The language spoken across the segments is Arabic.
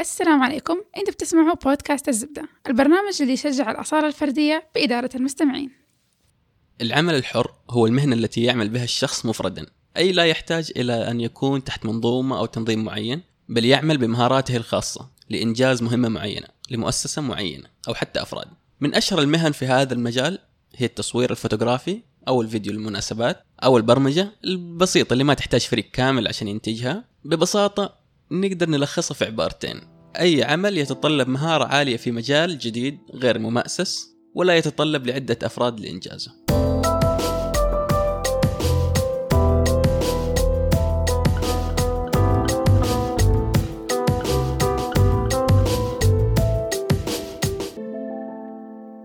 السلام عليكم. أنتوا بتسمعوا بودكاست الزبدة البرنامج اللي يشجع الأصالة الفردية بإدارة المستمعين. العمل الحر هو المهنة التي يعمل بها الشخص مفردا. أي لا يحتاج إلى أن يكون تحت منظومة أو تنظيم معين بل يعمل بمهاراته الخاصة لإنجاز مهمة معينة لمؤسسة معينة أو حتى أفراد. من أشهر المهن في هذا المجال هي التصوير الفوتوغرافي أو الفيديو للمناسبات أو البرمجة البسيطة اللي ما تحتاج فريق كامل عشان ينتجها. ببساطة نقدر نلخصها في عبارتين. أي عمل يتطلب مهارة عالية في مجال جديد غير ممأسس ولا يتطلب لعدة أفراد لإنجازه.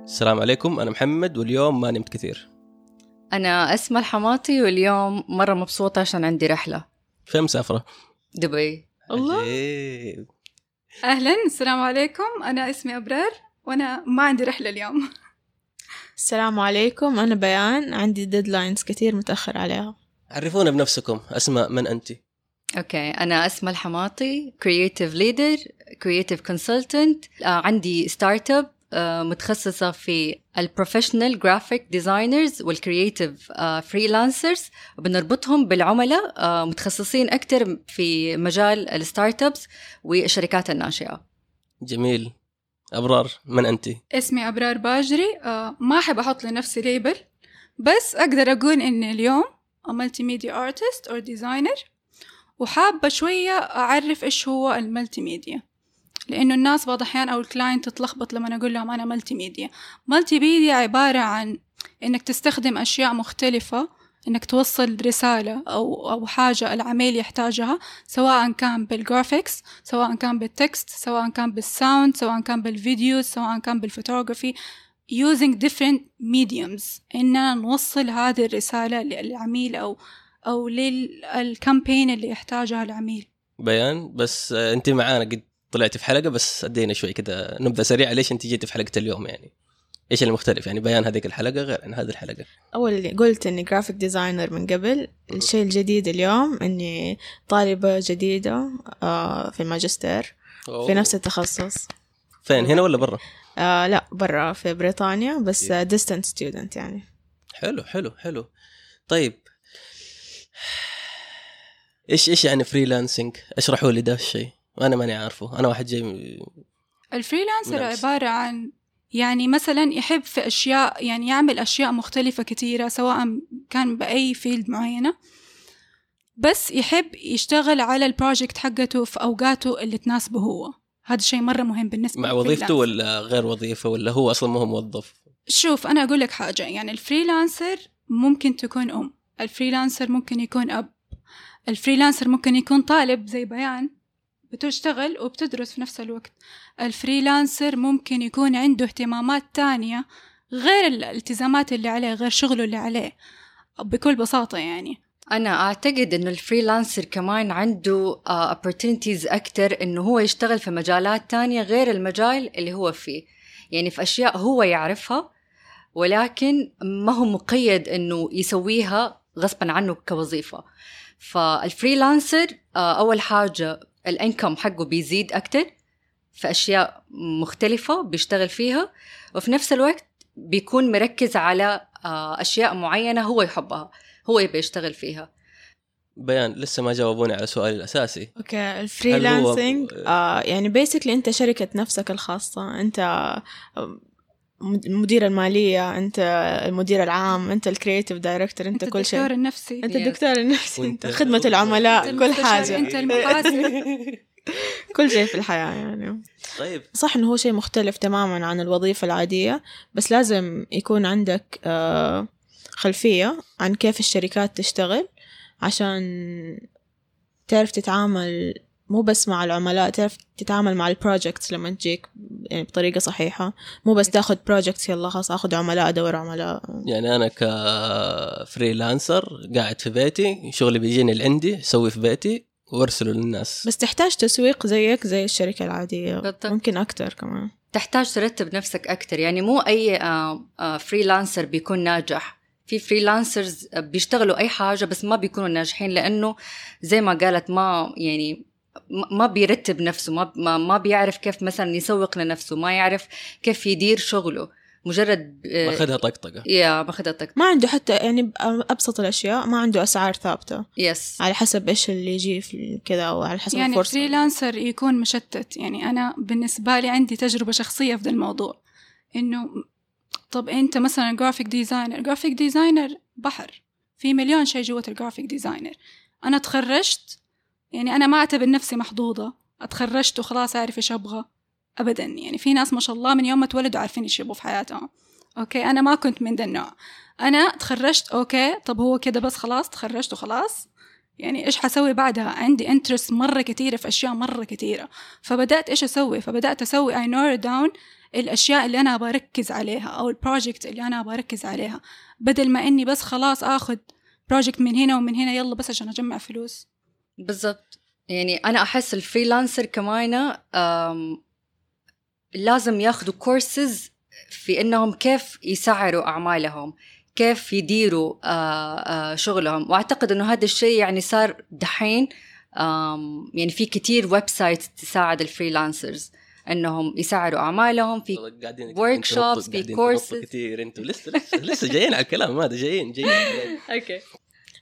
السلام عليكم أنا محمد واليوم ما نمت كثير. أنا أسمى الحماطي واليوم مرة مبسوطة عشان عندي رحلة. فين مسافرة؟ دبي. الله. عجيب. أهلا السلام عليكم. أنا اسمي أبرار وأنا ما عندي رحلة اليوم. السلام عليكم. أنا بيان. عندي deadlines كتير متأخر عليها. عرفونا بنفسكم. أسماء من أنت؟ okay. أنا أسماء الحماطي creative leader creative consultant عندي startup متخصصة في ال professional graphic designers وال creative freelancers بنربطهم بالعملاء آه، متخصصين أكثر في مجال ال startups والشركات الناشئة. جميل. أبرار من أنت؟ اسمي أبرار باجري. آه، ما أحب أحط لنفسي label بس أقدر أقول إن اليوم multimedia artist أو designer وحابة شوية أعرف إيش هو ال multimedia لأنه الناس بعض الأحيان أو ال client تتلخبط لما أقول لهم أنا multimedia multimedia عبارة عن إنك تستخدم أشياء مختلفة إنك توصل رسالة أو أو حاجة العميل يحتاجها سواء كان بال graphics سواء كان بال text سواء كان بال sound سواء كان بالفيديو سواء كان بال photography using different mediums. إننا نوصل هذه الرسالة للعميل أو أو لل campaign اللي يحتاجها العميل. بيان. بس آه، أنت معانا قد طلعت في حلقة بس أدينا شوي كذا نبذة سريعة ليش أنت جيتي في حلقة اليوم يعني؟ إيش المختلف يعني؟ بيان هذيك الحلقة غير عن هذه الحلقة. أول اللي قلت إني graphic designer من قبل. الشيء الجديد اليوم إني طالبة جديدة آه، في الماجستير في نفس التخصص. فين هنا ولا برا؟ آه لا برا في بريطانيا بس distant student يعني. حلو حلو حلو. طيب. إيش إيش يعني freelancing؟ أشرحوا لي ده الشيء. أنا ماني عارفه. أنا واحد جاي ال freelancer. عبارة عن يعني مثلا يحب في أشياء يعني يعمل أشياء مختلفة كثيرة سواء كان بأي field معينة. بس يحب يشتغل على ال project حقته في أوقاته اللي تناسبه هو. هذا شيء مرة مهم بالنسبة مع. وظيفته ولا غير وظيفة؟ ولا هو أصلا ما هو موظف؟ شوف أنا أقول لك حاجة. يعني ال freelancer ممكن تكون أم. ال freelancer ممكن يكون أب. ال freelancer ممكن يكون طالب زي بيان. بتشتغل وبتدرس في نفس الوقت. ال freelancer ممكن يكون عنده اهتمامات تانية غير الالتزامات اللي عليه غير شغله اللي عليه بكل بساطة يعني. أنا أعتقد إنه ال freelancer كمان عنده آه، opportunities أكتر إنه هو يشتغل في مجالات تانية غير المجال اللي هو فيه. يعني في أشياء هو يعرفها ولكن ما هو مقيد إنه يسويها غصبا عنه كوظيفة. فال freelancer آه، أول حاجة ال income حقه بيزيد أكتر في أشياء مختلفة بيشتغل فيها وفي نفس الوقت بيكون مركز على آه، أشياء معينة هو يحبها هو يبي يشتغل فيها. بيان لسه ما جاوبوني على سؤالي الأساسي. okay ال freelancing هو- آه يعني basically أنت شركة نفسك الخاصة أنت آه، المدير المالية أنت المدير العام أنت ال creative director أنت, أنت كل شيء. الدكتور النفسي أنت. الدكتور النفسي أنت خدمة العملاء أنت كل أنت المحاسب. كل شيء في الحياة يعني. طيب. صح إنه هو شيء مختلف تماما عن الوظيفة العادية بس لازم يكون عندك آه، خلفية عن كيف الشركات تشتغل عشان تعرف تتعامل مو بس مع العملاء تعرف تتعامل مع ال projects لما تجيك يعني بطريقة صحيحة. مو بس تاخد projects يلا خلاص آخذ عملاء أدور عملاء. يعني أنا ك freelancer قاعد في بيتي شغلي بيجيني لعندي أسوي في بيتي وأرسله للناس. بس تحتاج تسويق زيك زي الشركة العادية. بالضبط. ممكن أكتر كمان. تحتاج ترتب نفسك أكتر. يعني مو أي آه، آه، freelancer بيكون ناجح. في freelancers بيشتغلوا أي حاجة بس ما بيكونوا ناجحين لأنه زي ما قالت ما يعني ما بيرتب نفسه ما ما, ما بيعرف كيف مثلا يسوق لنفسه ما يعرف كيف يدير شغله مجرد آه، ماخذها طقطقة. يا ماخذها طق ما عنده حتى يعني أبسط الأشياء ما عنده أسعار ثابتة. yes على حسب إيش اللي يجي في كذا أو على حسب يعني الفرصة. freelancer يكون مشتت. يعني أنا بالنسبة لي عندي تجربة شخصية في ذا الموضوع. إنه طب أنت مثلا graphic designer graphic designer بحر. في مليون شيء جوة ال graphic designer أنا تخرجت يعني أنا ما أعتبر نفسي محظوظة. أتخرجت وخلاص أعرف إيش أبغى. أبدا. يعني في ناس ما شاء الله من يوم ما تولدوا عارفين إيش يبغوا في حياتهم. okay؟ أنا ما كنت من ذا النوع. أنا تخرجت okay؟ طب هو كده بس خلاص تخرجت وخلاص. يعني إيش حسوي بعدها؟ عندي interest مرة كثيره في أشياء مرة كثيره فبدأت إيش أسوي؟ فبدأت أسوي I narrow down الأشياء اللي أنا بركز عليها أو ال project اللي أنا بركز عليها. بدل ما إني بس خلاص آخذ project من هنا ومن هنا يلا بس عشان أجمع فلوس. بالضبط. يعني أنا أحس ال freelancer كمان لازم ياخذوا كورسز في إنهم كيف يسعروا أعمالهم كيف يديروا شغلهم. وأعتقد إنه هذا الشيء يعني صار دحين يعني في كتير website تساعد ال freelancers إنهم يسعروا أعمالهم في workshops، تنطوا- في. تنطوا كثير أنتوا لسه لسه لسه جايين على الكلام هذا جايين جايين. أوكي.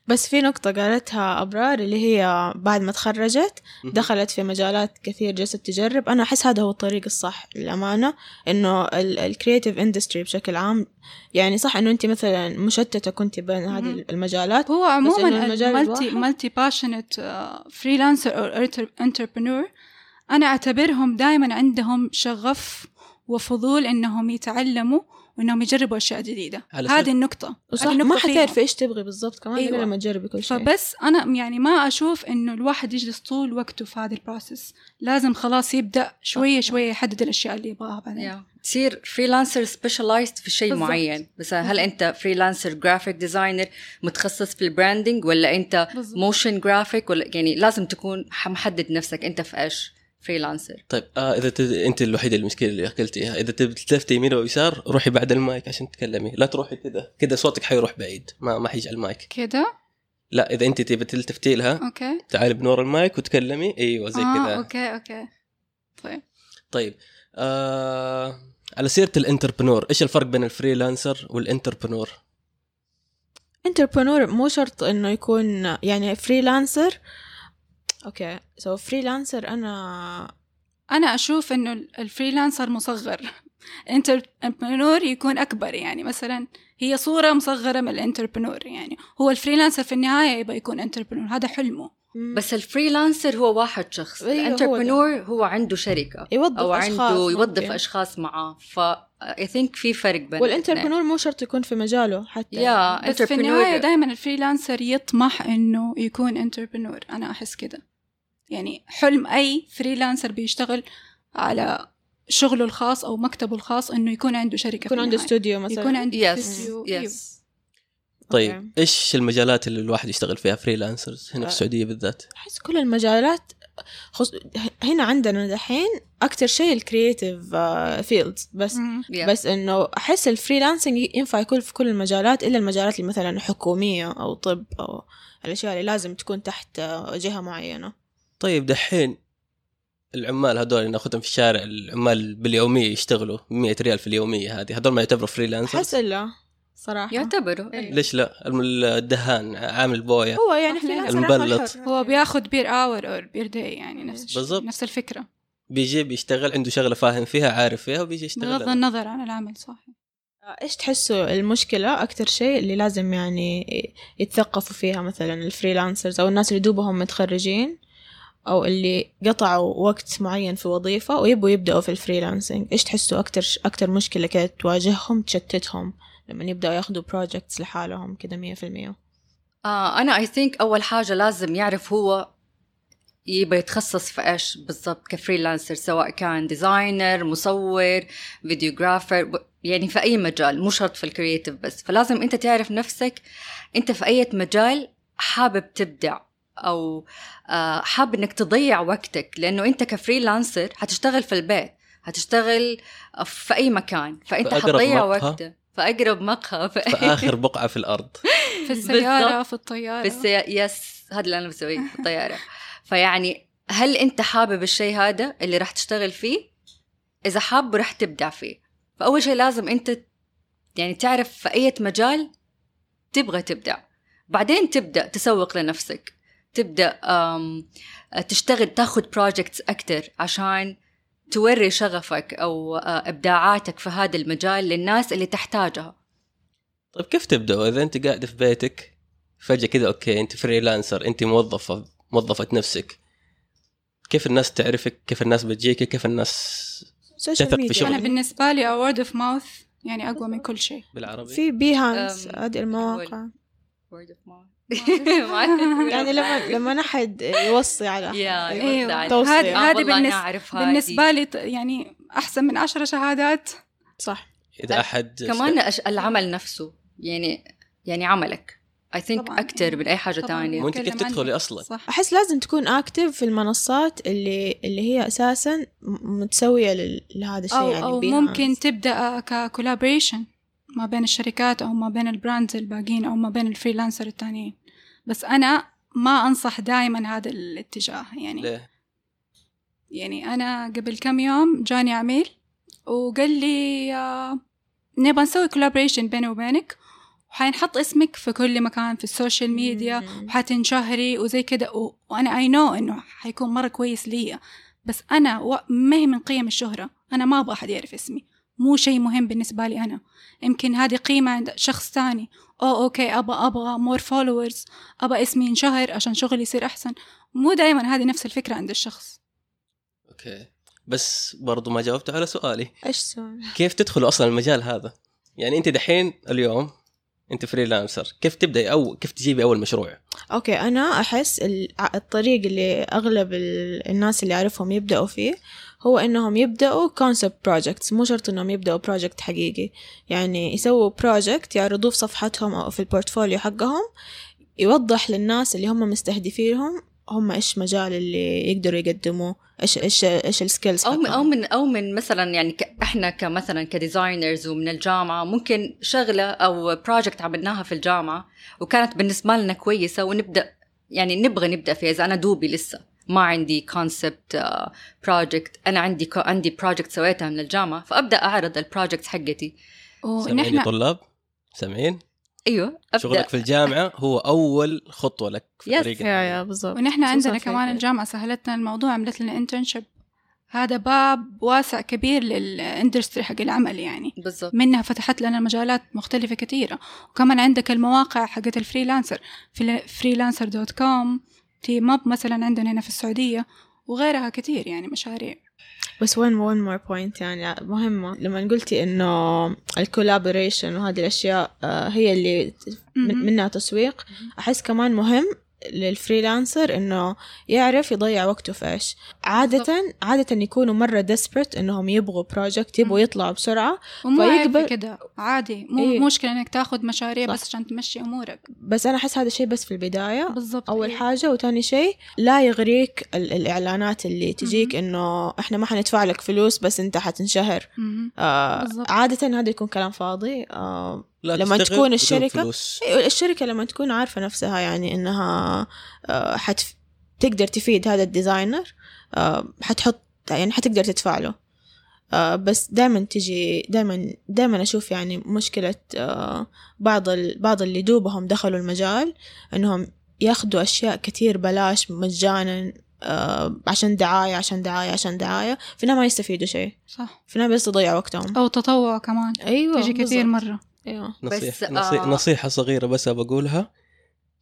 بس في نقطة قالتها أبرار اللي هي بعد ما تخرجت دخلت في مجالات كثير جالسة تجرب. أنا أحس هذا هو الطريق الصح للأمانة إنه الكرياتيف اندستري بشكل عام. يعني صح إنه أنت مثلا مشتتة كنت بين هذه. المجالات هو عموما المالتي الواحد- مالتي باشنت فريلانسر أو انتربرنور أنا أعتبرهم دائما عندهم شغف وفضول إنهم يتعلموا. وإنهم يجربوا أشياء جديدة هذه النقطة وصح هذه النقطة ما فيهم. حتعرفي إيش تبغي بالضبط كمان أيوة. لما تجربي كل شيء فبس أنا يعني ما أشوف إنه الواحد يجلس طول وقته في هذا ال process لازم خلاص يبدأ شوية شوية يحدد الأشياء اللي يبغاها بعدين يا. تصير فريلانسر سبيشلايزد في شيء بالضبط. معين مثلا هل أنت freelancer graphic designer متخصص في ال branding ولا أنت بالضبط. motion graphic ولا يعني لازم تكون محدد نفسك أنت في إيش freelancer. طيب آه إذا ت... أنت الوحيدة المشكلة اللي قلتيها إذا تبي تلفتي يمين أو يسار روحي بعد المايك عشان تتكلمي. لا تروحي كذا. كذا صوتك حيروح بعيد. ما ما حيجي على المايك. كده لا إذا أنت تبي تلتفتي لها okay. تعالي بنور المايك وتكلمي. إيوه زي آه كذا. okay okay. طيب. طيب آه على سيرة ال entrepreneur إيش الفرق بين ال freelancer وال entrepreneur؟ entrepreneur مو شرط إنه يكون يعني freelancer okay. so freelancer أنا أنا أشوف إنه ال freelancer مصغر. ال entrepreneur يكون أكبر يعني. مثلا هي صورة مصغرة من ال entrepreneur يعني. هو ال freelancer في النهاية يبغى يكون entrepreneur هذا حلمه. بس ال freelancer هو واحد شخص. أيوة، هو ده. ال entrepreneur هو عنده شركة. يوظف أو أشخاص عنده يوظف ممكن. أشخاص معاه. ف I think في فرق بين وال entrepreneur مو شرط يكون في مجاله حتى. yeah بس في النهاية دائما ال freelancer يطمح إنه يكون entrepreneur أنا أحس كده. يعني حلم أي freelancer بيشتغل على شغله الخاص أو مكتبه الخاص إنه يكون عنده شركة يكون عنده. استوديو مثلا يكون عنده yes استوديو. yes طيب okay. إيش المجالات اللي الواحد يشتغل فيها freelancers هنا في آه. السعودية بالذات أحس كل المجالات خص... هنا عندنا دحين أكتر شيء ال creative fields بس مم. Yeah. بس إنه أحس ال freelancing ينفع يكون في كل المجالات إلا المجالات اللي مثلا حكومية أو طب أو الأشياء اللي لازم تكون تحت آه، جهة معينة طيب دحين العمال هذول اللي ناخذهم في الشارع العمال باليومية يشتغلوا 100 ريال في اليومية هذه هذول ما يعتبروا freelancers أحس إلا صراحة. يعتبروا إيه. ليش لا؟ الم- الدهان عامل بوية. هو يعني freelancer المبلط. هو بياخد per hour or per day يعني نفس الشيء بالضبط. نفس الفكرة. بيجي بيشتغل عنده شغلة فاهم فيها عارف فيها وبيجي بغض يشتغل النظر عن العمل صح إيش تحسوا المشكلة؟ أكتر شيء اللي لازم يعني يتثقفوا فيها مثلا ال freelancers أو الناس اللي دوبهم متخرجين؟ أو اللي قطعوا وقت معين في وظيفة ويبوا يبدأوا في ال freelancing إيش تحسوا أكتر أكتر مشكلة كده تواجههم تشتتهم لما يبدأوا ياخدوا projects لحالهم كده مية في المية؟ آه أنا I think أول حاجة لازم يعرف هو يبغى يتخصص في إيش بالضبط ك freelancer سواء كان designer مصور videographer يعني في أي مجال مو شرط في ال creative بس. فلازم أنت تعرف نفسك أنت في أي مجال حابب تبدع. أو آه، حابب إنك تضيع وقتك لأنه أنت ك freelancer حتشتغل في البيت حتشتغل في أي مكان فأنت حتضيع. وقتك في أقرب مقهى. في, في آخر بقعة في الأرض. في السيارة. في الطيارة. في السيارة yes هذا اللي أنا بسويه في الطيارة. فيعني هل أنت حابب الشيء هذا اللي راح تشتغل فيه؟ إذا حابه راح تبدع فيه. فأول شيء لازم أنت يعني تعرف في أي مجال تبغى تبدع. بعدين تبدأ تسوق لنفسك. تبدأ تشتغل تاخذ projects أكتر عشان توري شغفك أو آه، إبداعاتك في هذا المجال للناس اللي تحتاجها. طيب كيف تبدأوا إذا أنت قاعدة في بيتك فجأة كذا okay أنت freelancer أنت موظفة موظفة نفسك. كيف الناس تعرفك؟ كيف الناس بتجيك؟ كيف الناس تثق في شغلك. أنا بالنسبة لي word of mouth يعني أقوى من كل شيء. بالعربي؟ في بيهانس هذه المواقع. word of mouth. يعني لما لما احد يوصي على يا أحد. يوصي أيوه على- توصية. هذه بالنسبة. بالنسبة لي يعني أحسن من عشرة شهادات صح إذا أحد كمان العمل نفسه يعني يعني عملك اي ثينك. أكثر من أي حاجة. ثانية وأنت كيف. تدخلي أصلا صح أحس لازم تكون active في المنصات اللي اللي هي أساسا م- متسوية لل- لهذا الشيء أو يعني أو Behance. ممكن تبدأ ك collaboration ما بين الشركات أو ما بين ال brands الباقيين أو ما بين ال freelancer التانيين بس أنا ما أنصح دائما هذا الاتجاه يعني. ليه؟ يعني أنا قبل كم يوم جاني عميل وقال لي آه، نبغى نسوي collaboration بيني وبينك وحينحط اسمك في كل مكان في ال social media. وحتنشهري وزي كده و... وأنا I know إنه حيكون مرة كويس لي. بس أنا و... ما هي من قيم الشهرة. أنا ما أبغى أحد يعرف اسمي. مو شيء مهم بالنسبة لي أنا. يمكن هذه قيمة عند شخص تاني أو okay أبغى أبغى more followers أبغى اسمي ينشهر عشان شغلي يصير أحسن. مو دائما هذه نفس الفكرة عند الشخص. okay. بس برضو ما جاوبت على سؤالي. إيش سوي؟ كيف تدخلوا أصلا المجال هذا؟ يعني أنت دحين اليوم أنت freelancer كيف تبدأي أو كيف تجيبي أول مشروع؟ okay أنا أحس ال- الطريق اللي أغلب ال- الناس اللي أعرفهم يبدأوا فيه هو إنهم يبدأوا concept projects مو شرط إنهم يبدأوا project حقيقي. يعني يسووا project يعرضوه في صفحتهم أو في ال portfolio حقهم يوضح للناس اللي هم مستهدفينهم هم إيش مجال اللي يقدروا يقدموه إيش إيش إيش ال skills أو من أو من أو من مثلا يعني إحنا كمثلا ك designers ومن الجامعة ممكن شغلة أو project عملناها في الجامعة وكانت بالنسبة لنا كويسة ونبدأ يعني نبغى نبدأ فيها إذا أنا دوبي لسه. ما عندي concept project أنا عندي عندي project سويتها من الجامعة فأبدأ أعرض ال projects حقتي. سامعين طلاب؟ سامعين؟ أيوه أبدأ. شغلك في الجامعة هو أول خطوة لك في Yes. طريقك يا يا بالضبط. ونحن عندنا كمان في- الجامعة سهلت لنا الموضوع عملت لنا internship هذا باب واسع كبير لل industry حق العمل يعني. بالضبط. منها فتحت لنا مجالات مختلفة كثيرة. وكمان عندك المواقع حقت ال freelancer في freelancer dot com تي ماب مثلا عندنا هنا في السعودية وغيرها كثير يعني مشاريع. بس وين وين more point يعني مهمة. لما قلتي إنه ال collaboration وهذه الأشياء آه، هي اللي. منها تسويق أحس كمان مهم لل freelancer إنه يعرف يضيع وقته في إيش عادة عادة يكونوا مرة desperate إنهم يبغوا project يبغوا. يطلعوا بسرعة ومو فيقبل- في كده عادي مو إيه. مشكلة إنك تاخذ مشاريع صح. بس عشان تمشي أمورك بس أنا أحس هذا الشيء بس في البداية بالضبط أول إيه. حاجة وتاني شيء لا يغريك ال- الإعلانات اللي تجيك إنه إحنا ما حندفع لك فلوس بس أنت حتنشهر. آه. عادة هذا يكون كلام فاضي آه لا لما تكون الشركة- فلوس. أيوة، الشركة لما تكون عارفة نفسها يعني إنها آه، حتف... تقدر تفيد هذا الديزاينر آه، حتحط يعني حتقدر تدفع له. آه، بس دائما تجي دائما دائما أشوف يعني مشكلة بعض ال... بعض اللي دوبهم دخلوا المجال إنهم ياخدوا أشياء كتير بلاش مجانا عشان دعاية عشان دعاية عشان دعاية في النهاية ما يستفيدوا شيء. صح. في النهاية بس تضيع وقتهم. أو تطوع كمان. أيوة تجي كثير بالضبط. مرة. أيوة. نصيحة بس، نصيحة, آه. نصيحة صغيرة بس بقولها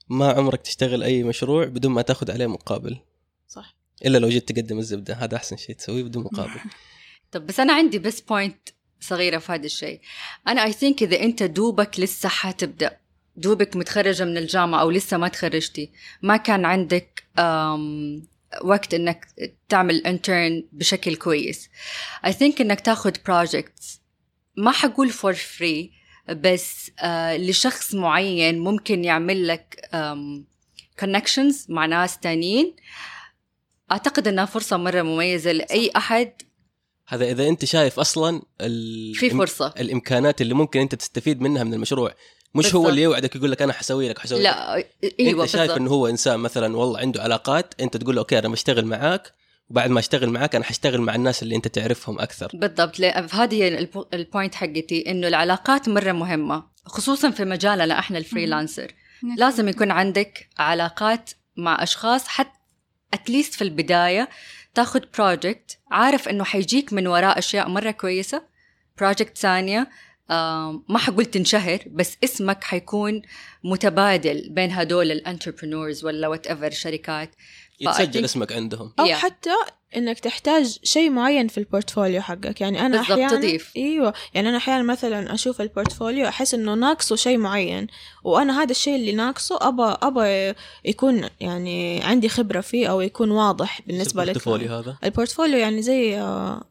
ما عمرك تشتغل أي مشروع بدون ما تاخذ عليه مقابل. صح. إلا لو جيت تقدم الزبدة. هذا أحسن شيء تسويه بدون مقابل. طب بس أنا عندي بس point صغيرة في هذا الشيء. أنا I think إذا أنت دوبك لسه حتبدأ دوبك متخرجة من الجامعة أو لسه ما تخرجتي ما كان عندك أم وقت إنك تعمل intern بشكل كويس. I think إنك تاخذ projects ما حقول for free بس آه لشخص معين ممكن يعمل لك connections مع ناس تانيين. أعتقد إنها فرصة مرة مميزة لأي أحد. هذا إذا أنت شايف أصلا ال... في فرصة. الإمكانات اللي ممكن أنت تستفيد منها من المشروع مش هو بالضبط. اللي يوعدك يقول لك أنا حسوي لك حسوي لك. لا أيوه أنت شايف. إنه هو إنسان مثلا والله عنده علاقات أنت تقول له okay أنا بشتغل معاك. وبعد ما أشتغل معاك أنا حشتغل مع الناس اللي أنت تعرفهم أكثر. بالضبط. هذه ال point حقتي إنه العلاقات مرة مهمة خصوصا في مجالنا إحنا ال freelancer. لازم يكون عندك علاقات مع أشخاص حتى at least في البداية تاخذ project عارف إنه حيجيك من وراء أشياء مرة كويسة. project ثانية آم، ما حقول تنشهر بس اسمك حيكون متبادل بين هدول ال entrepreneurs ولا whatever شركات. يتسجل فأكيد- اسمك عندهم. أو Yeah. حتى إنك تحتاج شيء معين في ال portfolio حقك. يعني أنا بالضبط، أحيانا تضيف. إيوه. يعني أنا أحيانا مثلا أشوف ال portfolio أحس إنه ناقصه شيء معين. وأنا هذا الشيء اللي ناقصه أبى أبى يكون يعني عندي خبرة فيه أو يكون واضح بالنسبة لك. ال portfolio هذا؟ ال portfolio يعني زي آه،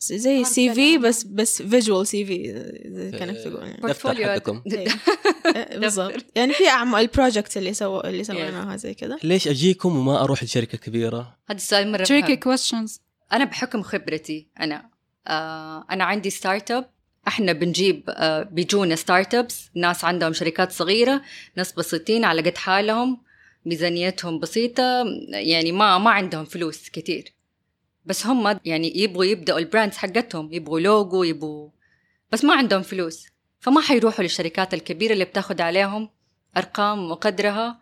زي CV. بس بس visual CV زي كانك تقول يعني. دفتر حقكم. إيه. آه، بالضبط. يعني في أعمال ال projects اللي سو اللي سويناها زي كذا ليش أجيكم وما أروح لشركة كبيرة؟ هذا السؤال مرة مهم. questions. أنا بحكم خبرتي أنا آه أنا عندي startup إحنا بنجيب آه بيجونا startups ناس عندهم شركات صغيرة ناس بسيطين على قد حالهم. ميزانيتهم بسيطة يعني ما ما عندهم فلوس كتير. بس هم يعني يبغوا يبدأوا ال brands حقتهم يبغوا لوجو يبغوا بس ما عندهم فلوس. فما حيروحوا للشركات الكبيرة اللي بتاخد عليهم أرقام وقدرها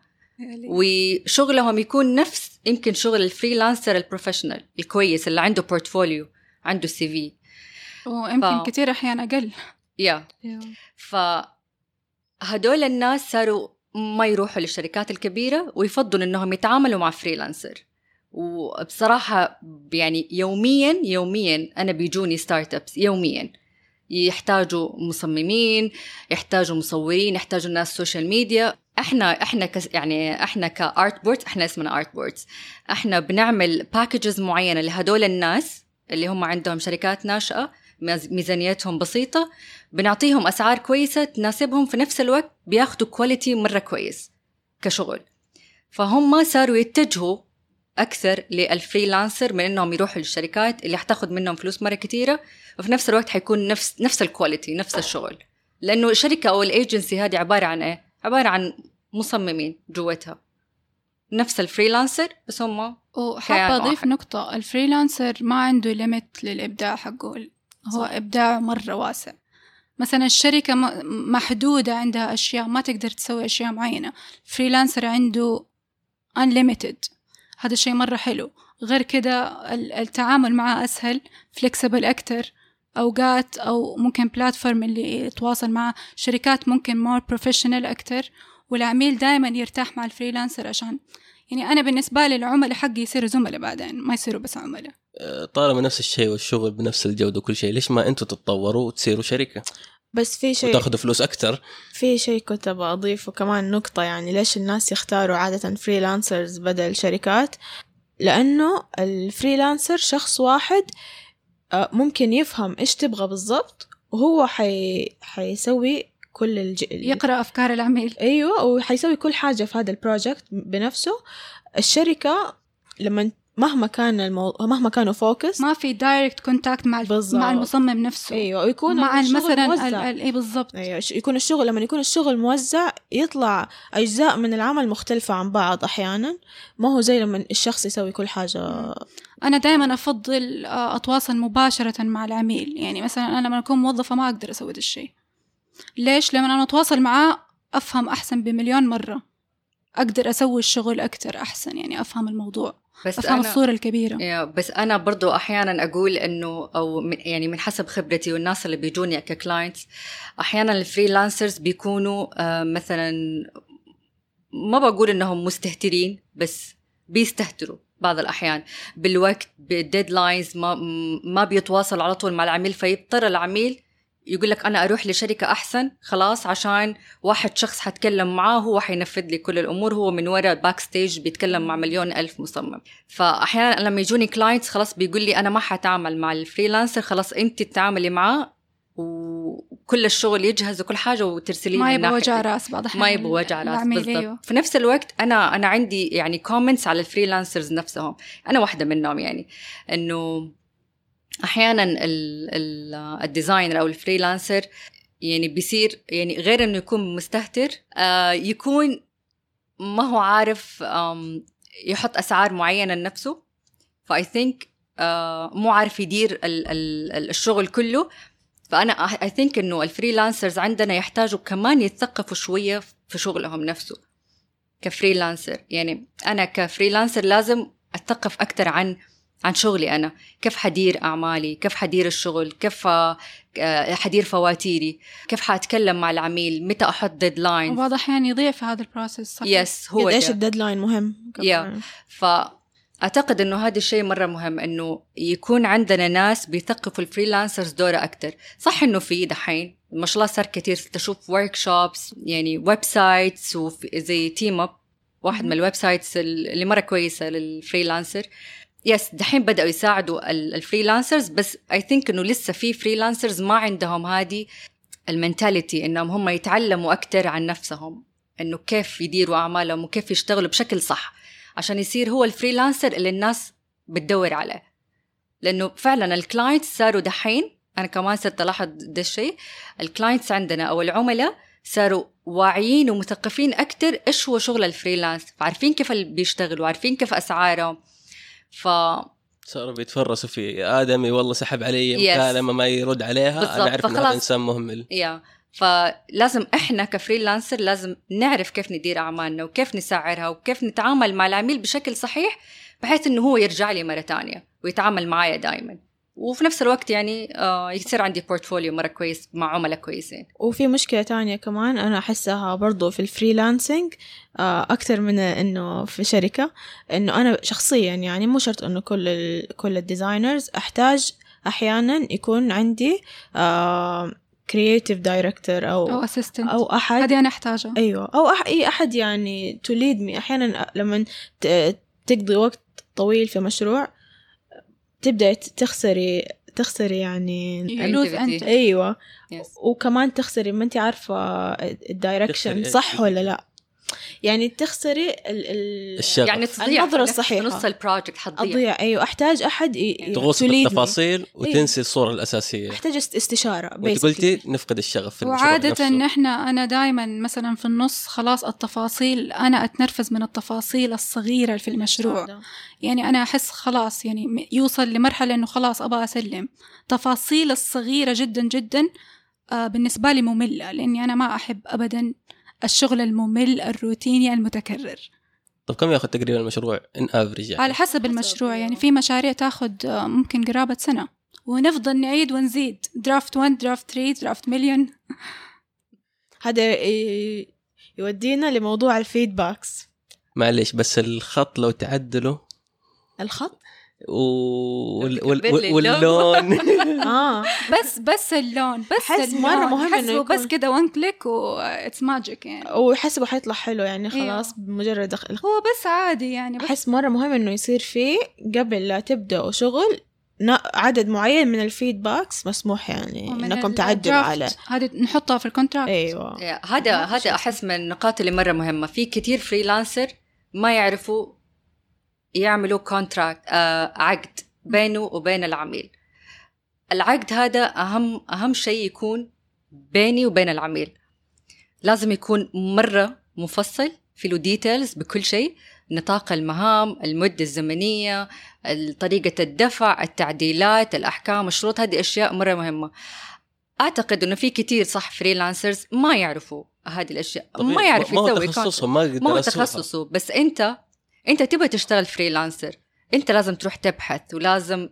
وشغلهم يكون نفس يمكن شغل ال freelancer ال professional الكويس اللي عنده portfolio عنده CV ويمكن ف- كثير أحيان أقل. yeah فهدول الناس صاروا ما يروحوا للشركات الكبيرة ويفضلوا إنهم يتعاملوا مع freelancer وبصراحة يعني يوميا يوميا أنا بيجوني startups يوميا. يحتاجوا مصممين يحتاجوا مصورين يحتاجوا ناس social media إحنا إحنا كس يعني إحنا ك Artboards إحنا اسمنا Artboards إحنا بنعمل packages معينة لهدول الناس اللي هم عندهم شركات ناشئة ميز- ميزانيتهم بسيطة. بنعطيهم أسعار كويسة تناسبهم في نفس الوقت بياخدوا quality مرة كويس كشغل. فهم صاروا يتجهوا أكثر لل freelancer من إنهم يروحوا للشركات اللي حتاخد منهم فلوس مرة كثيره وفي نفس الوقت حيكون نفس نفس ال quality نفس الشغل. لأنه الشركة أو الايجنسي هذه عبارة عن إيه؟ عبارة عن مصممين جوتها نفس ال freelancer بس هم وحابة أضيف واحد. نقطة ال freelancer ما عنده limit للإبداع حقه هو صح. إبداع مرة واسع. مثلا الشركة محدودة عندها أشياء ما تقدر تسوي أشياء معينة. freelancer عنده unlimited. هذا الشيء مرة حلو. غير كده ال- التعامل معاه أسهل flexible أكتر. أوقات أو ممكن platform اللي يتواصل مع شركات ممكن more professional أكتر. والعميل دائما يرتاح مع ال freelancer عشان يعني أنا بالنسبة لي العملاء حقي يصيروا زملاء بعدين ما يصيروا بس عملاء. آه، طالما نفس الشيء والشغل بنفس الجودة وكل شيء ليش ما أنتم تتطوروا وتصيروا شركة؟ بس في شيء وتاخذوا فلوس أكثر في شيء كنت أبغى أضيفه كمان نقطة يعني ليش الناس يختاروا عادة freelancers بدل شركات؟ لأنه ال freelancer شخص واحد آه، ممكن يفهم إيش تبغى بالضبط وهو حي... حيسوي كل الج... يقرأ أفكار العميل. أيوه وحيسوي كل حاجة في هذا ال project بنفسه. الشركة لما مهما كان المو... مهما كانوا focus ما في direct contact مع الف... بالضبط. مع المصمم نفسه أيوه ويكون مع مثلا. موزع. اي بالضبط أيوه يكون الشغل لما يكون الشغل موزع يطلع أجزاء من العمل مختلفة عن بعض أحيانا ما هو زي لما الشخص يسوي كل حاجة أنا دائما أفضل آه، أتواصل مباشرة مع العميل يعني مثلا أنا لما أكون موظفة ما أقدر أسوي ده الشيء ليش؟ لما أنا أتواصل معاه أفهم أحسن بمليون مرة أقدر أسوي الشغل أكتر أحسن يعني أفهم الموضوع بس أفهم أنا الصورة الكبيرة. يا بس أنا برضو أحيانا أقول إنه أو من- يعني من حسب خبرتي والناس اللي بيجوني ككلاينتس أحيانا ال freelancers بيكونوا آه، مثلا ما بقول إنهم مستهترين بس بيستهتروا بعض الأحيان. بالوقت بال deadlines ما ما بيتواصل على طول مع العميل فيضطر العميل يقول لك أنا أروح لشركة أحسن خلاص عشان واحد شخص حتكلم معاه هو حينفذ لي كل الأمور هو من وراء backstage بيتكلم مع مليون ألف مصمم فأحيانا لما يجوني clients خلاص بيقول لي أنا ما حتعامل مع ال freelancer خلاص أنت تتعاملي معاه وكل الشغل يجهز وكل حاجة وترسلي ما يبغى وجع. رأس بعض ما يبغى وجع رأس بالضبط أيوه. في نفس الوقت أنا أنا عندي يعني comments على ال freelancers نفسهم أنا واحدة منهم يعني إنه أحيانا ال- ال- ال designer أو ال freelancer يعني بيصير يعني غير إنه يكون مستهتر آه يكون ما هو عارف يحط أسعار معينة لنفسه. ف I think مو عارف يدير ال- ال- ال- الشغل كله. فانا I think إنه ال freelancers عندنا يحتاجوا كمان يتثقفوا شوية في شغلهم نفسه ك freelancer يعني أنا ك freelancer لازم اتثقف أكثر عن عن شغلي أنا. كيف حدير أعمالي؟ كيف حدير الشغل؟ كيف آه، حدير فواتيري؟ كيف حأتكلم مع العميل؟ متى أحط deadline وبعض الأحيان يضيع في هذا ال process صح؟ yes هو قد إيش ده. ال deadline مهم؟ كمان. فأعتقد إنه هذا الشيء مرة مهم إنه يكون عندنا ناس بيثقفوا ال freelancers دورة أكتر. صح إنه في دحين ما شاء الله صار كتير تشوف workshops يعني websites زي Team Up واحد من ال websites اللي مرة كويسة لل freelancer yes دحين بدأوا يساعدوا ال- ال freelancers بس I think إنه لسه في freelancers ما عندهم هذه ال mentality إنهم هم يتعلموا أكثر عن نفسهم إنه كيف يديروا أعمالهم وكيف يشتغلوا بشكل صح عشان يصير هو ال freelancer اللي الناس بتدور عليه. لأنه فعلا ال clients صاروا دحين أنا كمان صرت ألاحظ ده الشيء ال clients عندنا أو العملاء صاروا واعيين ومثقفين أكثر إيش هو شغل ال freelance فعارفين كيف بيشتغلوا عارفين كيف أسعارهم. ف صاروا بيتفرسوا في آدمي والله سحب علي. مكالمة ما يرد عليها بالضبط، أنا اعرف ان هذا. إنسان مهمل yeah فلازم إحنا ك freelancer لازم نعرف كيف ندير أعمالنا وكيف نسعرها وكيف نتعامل مع العميل بشكل صحيح بحيث إنه هو يرجع لي مرة تانية ويتعامل معايا دائما وفي نفس الوقت يعني آه يصير عندي portfolio مرة كويس مع عملاء كويسين. وفي مشكلة تانية كمان أنا أحسها برضو في ال freelancing آه، أكتر من إنه في شركة إنه أنا شخصيا يعني مو شرط إنه كل ال كل ال designers أحتاج أحيانا يكون عندي creative director أو أو assistant أو أحد. هذه أنا أحتاجها. أيوه. أو أح إي أحد يعني to lead me أحيانا لما ت- تقضي وقت طويل في مشروع تبدأ تخسري تخسري يعني Activity. أنت أيوه. yes وكمان تخسري ما أنت عارفة ال direction صح ولا لا. يعني تخسري ال ال الشغف يعني تضيع النظرة الصحيحة. نص ال project حتضيع أضيع أيوه أحتاج أحد ي- تغوص. بالتفاصيل وتنسي الصورة الأساسية أحتاج است- استشارة وأنت basically. قلتي نفقد الشغف في المشروع وعادة. إن إحنا أنا دائما مثلا في النص خلاص التفاصيل أنا أتنرفز من التفاصيل الصغيرة في المشروع يعني أنا أحس خلاص يعني يوصل لمرحلة إنه خلاص أبغى أسلم تفاصيل الصغيرة جدا جدا آه بالنسبة لي مملة لأني أنا ما أحب أبدا الشغل الممل الروتيني المتكرر. طب كم ياخذ تقريبا المشروع؟ إن افريج يعني. على حسب المشروع يعني في مشاريع تاخد آه، ممكن قرابة سنة. ونفضل نعيد ونزيد. draft 1 draft 3 draft مليون هذا يودينا لموضوع ال feedbacks معليش بس الخط لو تعدله. الخط؟ وال... وال... واللون. آه. بس بس اللون. بس اللون مرة مهم إنه حسبه بس يكون- كده one click و it's magic يعني. ويحسبه حيطلع حلو يعني أيوه. خلاص بمجرد دخل. هو بس عادي يعني بس أحس مرة مهم إنه يصير فيه قبل لا تبدأوا شغل ن- عدد معين من ال feedbacks مسموح يعني ال- تعدلوا. عليه هذه نحطها في ال contract أيوة. yeah، هذا هذا أحس من النقاط اللي مرة مهمة. في كتير freelancer ما يعرفوا يعملوا contract آه عقد بينه وبين العميل العقد هذا أهم أهم شيء يكون بيني وبين العميل لازم يكون مرة مفصل في له details بكل شيء نطاق المهام المدة الزمنية طريقة الدفع التعديلات الأحكام الشروط هذه أشياء مرة مهمة أعتقد أنه في كتير صح freelancers ما يعرفوا هذه الأشياء. ما يعرف ما هو يسوي تخصصهم ما ما هو. تخصصه بس أنت أنت تبغى تشتغل freelancer أنت لازم تروح تبحث ولازم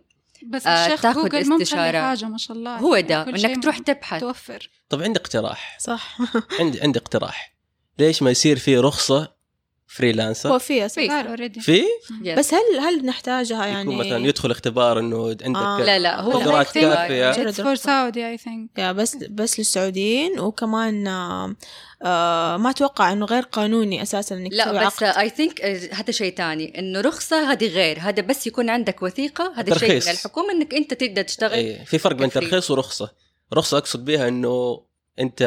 بس آه، الشيخ تاخد جوجل ممكن استشارة. حاجة ما شاء الله. هو يعني ده إنك تروح تبحث. توفر طب عندي اقتراح. صح. عندي عندي اقتراح. ليش ما يصير في رخصة freelancer؟ هو في في Yes. بس هل هل نحتاجها يعني؟ يكون مثلا يدخل اختبار إنه عندك آه. لا لا هو قدرات كافية. Saudi I think. يا بس بس للسعوديين وكمان آه آه ما أتوقع إنه غير قانوني أساسا إنك لا بس عقد. I think هذا شيء تاني إنه رخصة هذه غير هذا بس يكون عندك وثيقة هذا شيء من. الحكومة إنك أنت تقدر تشتغل اي في فرق بين. ترخيص ورخصة. رخصة أقصد بها إنه أنت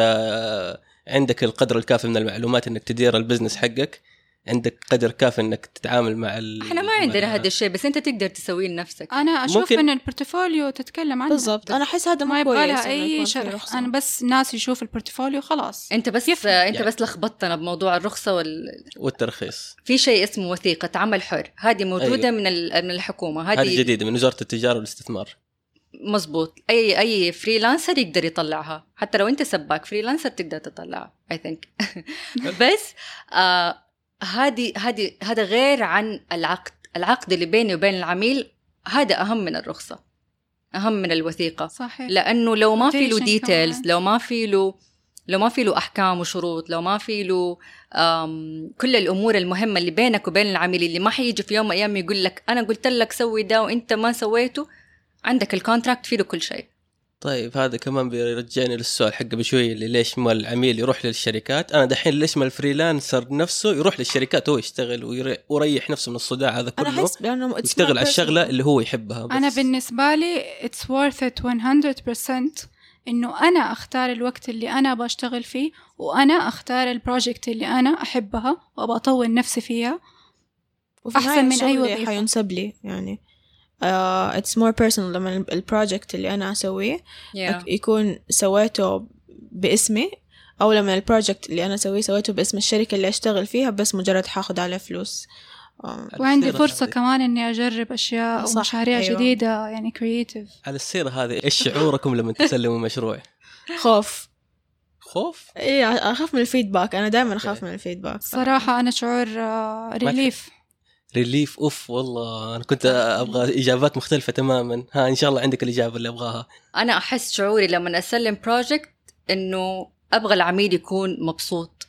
عندك القدر الكافي من المعلومات إنك تدير ال business حقك عندك قدر كافي إنك تتعامل مع ال... إحنا ما عندنا هذا الشيء بس أنت تقدر تسويه لنفسك. أنا أشوف ممكن- إن ال portfolio تتكلم عنه. بالضبط. أنا أحس هذا ما يبغى لها أي شرح. أنا بس ناس يشوف ال portfolio خلاص. أنت بس يفرق. أنت يعني. بس لخبطتنا بموضوع الرخصة وال... والترخيص. في شيء اسمه وثيقة عمل حر. هذه موجودة أيوة. من ال... من الحكومة. هذه هذه جديدة من وزارة التجارة والاستثمار. مزبوط اي أي freelancer يقدر يطلعها. حتى لو أنت سباك freelancer تقدر تطلعها I think بس آه هذه هذه هذا غير عن العقد العقد اللي بيني وبين العميل هذا أهم من الرخصة أهم من الوثيقة. صحيح. لأنه لو ما في له details. لو ما في له لو ما في له أحكام وشروط لو ما في له كل الأمور المهمة اللي بينك وبين العميل اللي ما حيجي في يوم من الأيام يقول لك أنا قلت لك سوي ده وإنت ما سويته عندك ال contract فيه له كل شيء. طيب هذا كمان بيرجعني للسؤال حق بشوي اللي ليش ما العميل يروح للشركات أنا دحين ليش ما ال freelancer نفسه يروح للشركات هو يشتغل ويري- ويريح نفسه من الصداع هذا أنا كله أحس لأنه it's يشتغل على الشغلة. اللي هو يحبها بس. أنا بالنسبة لي it's worth it 100% إنه أنا أختار الوقت اللي أنا بشتغل فيه وأنا أختار ال project اللي أنا أحبها وابى أطور نفسي فيها وفي أحسن النهاية من أي شغلي وظيفة. حينسب لي يعني uh, it's more personal لما ال- project اللي أنا أسويه yeah. يكون سويته باسمي أو لما ال project اللي أنا أسويه سويته باسم الشركة اللي أشتغل فيها بس مجرد حاخد عليه فلوس آه، وعندي فرصة هذه- كمان إني أجرب أشياء صح، ومشاريع أيوة. جديدة يعني creative على السيرة هذه إيش شعوركم لما تسلموا مشروع؟ خوف خوف؟ إيه أخاف من ال feedback أنا دائما أخاف أوكي. من ال feedback صراحة أنا شعور ريليف ريليف اوف والله. أنا كنت أبغى إجابات مختلفة تماما. ها إن شاء الله عندك الإجابة اللي أبغاها. أنا أحس شعوري لما أسلم project إنه أبغى العميل يكون مبسوط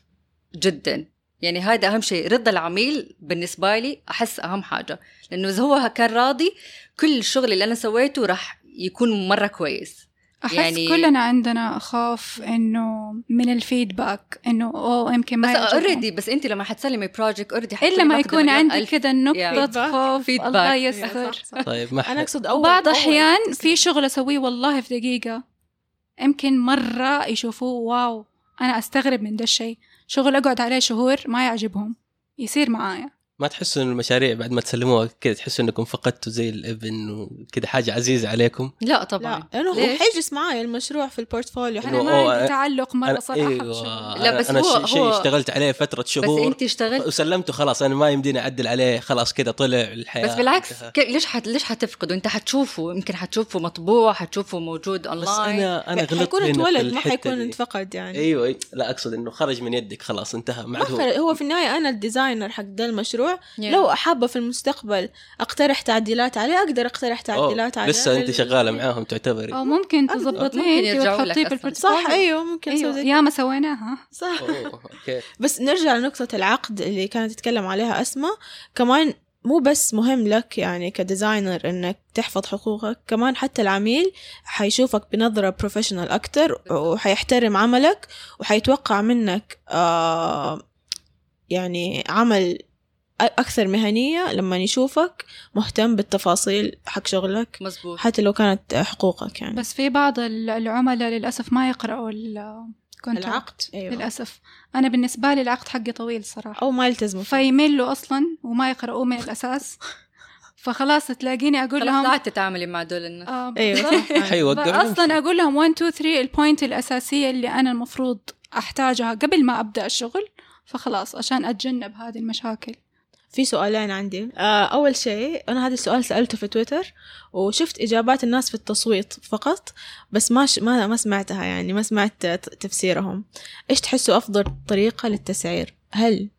جدا. يعني هذا أهم شيء. رضا العميل بالنسبة لي أحس أهم حاجة. لأنه إذا هو كان راضي كل الشغل اللي أنا سويته راح يكون مرة كويس. أحس يعني- كلنا عندنا خوف إنه من ال feedback إنه أوه يمكن ما بس. already بس أنت لما حتسلمي project already إلا ما يكون عندي كذا نقطة Yeah. خوف Feedback. الله يستر. طيب ما أنا أقصد أول وبعض أول- الأحيان في شغل أسويه والله في دقيقة يمكن مرة يشوفوه wow أنا أستغرب من ده الشيء شغل أقعد عليه شهور ما يعجبهم يصير معايا ما تحسوا ان المشاريع بعد ما تسلموها كذا تحسوا إنكم فقدتوا زي الإبن وكذا حاجة عزيزة عليكم؟ لا طبعا. لا لأنه هو؟ حيجلس معايا المشروع في ال portfolio. أنا إنه ما عندي أنا- تعلق مرة أنا صراحة أيوه بشغل لا، بس أنا هو- شيء اشتغلت عليه فترة بس شهور. أنت اشتغلت؟ وسلمته خلاص أنا ما يمديني أعدل عليه خلاص كذا طلع الحياة. بس بالعكس ليش حت... ليش حتفقده أنت حتشوفه يمكن حتشوفه مطبوع حتشوفه موجود بس اونلاين أنا أنا غلطت حيكون اتولد ما حيكون. انفقد يعني. أيوه أيوة. لا أقصد إنه خرج من يدك خلاص انتهى ما هو. هو في النهاية أنا ال designer حق ده المشروع. Yeah. لو حابة في المستقبل أقترح تعديلات عليه أقدر أقترح تعديلات أوه. عليه لسه أنت شغالة معاهم تعتبري أو ممكن تظبطيه وتحطيه. بال portfolio صح أيوه ممكن. أسوي زي ياما سويناها صح أوه. أوكي بس نرجع لنقطة العقد اللي كانت تتكلم عليها أسماء كمان مو بس مهم لك يعني ك designer إنك تحفظ حقوقك كمان حتى العميل حيشوفك بنظرة professional أكتر وحيحترم عملك وحيتوقع منك آه يعني عمل أكثر مهنية لما يشوفك مهتم بالتفاصيل حق شغلك مزبوط حتى لو كانت حقوقك يعني. بس في بعض ال- العملاء للأسف ما يقرأوا العقد؟ أيوة. للأسف. أنا بالنسبة لي العقد حقي طويل صراحة. أو ما يلتزموا. فيملوا أصلا وما يقرأوه من الأساس. فخلاص تلاقيني أقول خلاص لهم لا تتعاملي مع دول الناس. آه أيوة. صح. حيوقع أصلا أقول لهم 1 2 3 البوينت الأساسية اللي أنا المفروض أحتاجها قبل ما أبدأ الشغل. فخلاص عشان أتجنب هذه المشاكل. في سؤالين عندي. آه أول شيء أنا هذا السؤال سألته في تويتر وشفت إجابات الناس في التصويت فقط بس ما ش... ما ما سمعتها يعني ما سمعت تفسيرهم. إيش تحسوا أفضل طريقة للتسعير؟ هل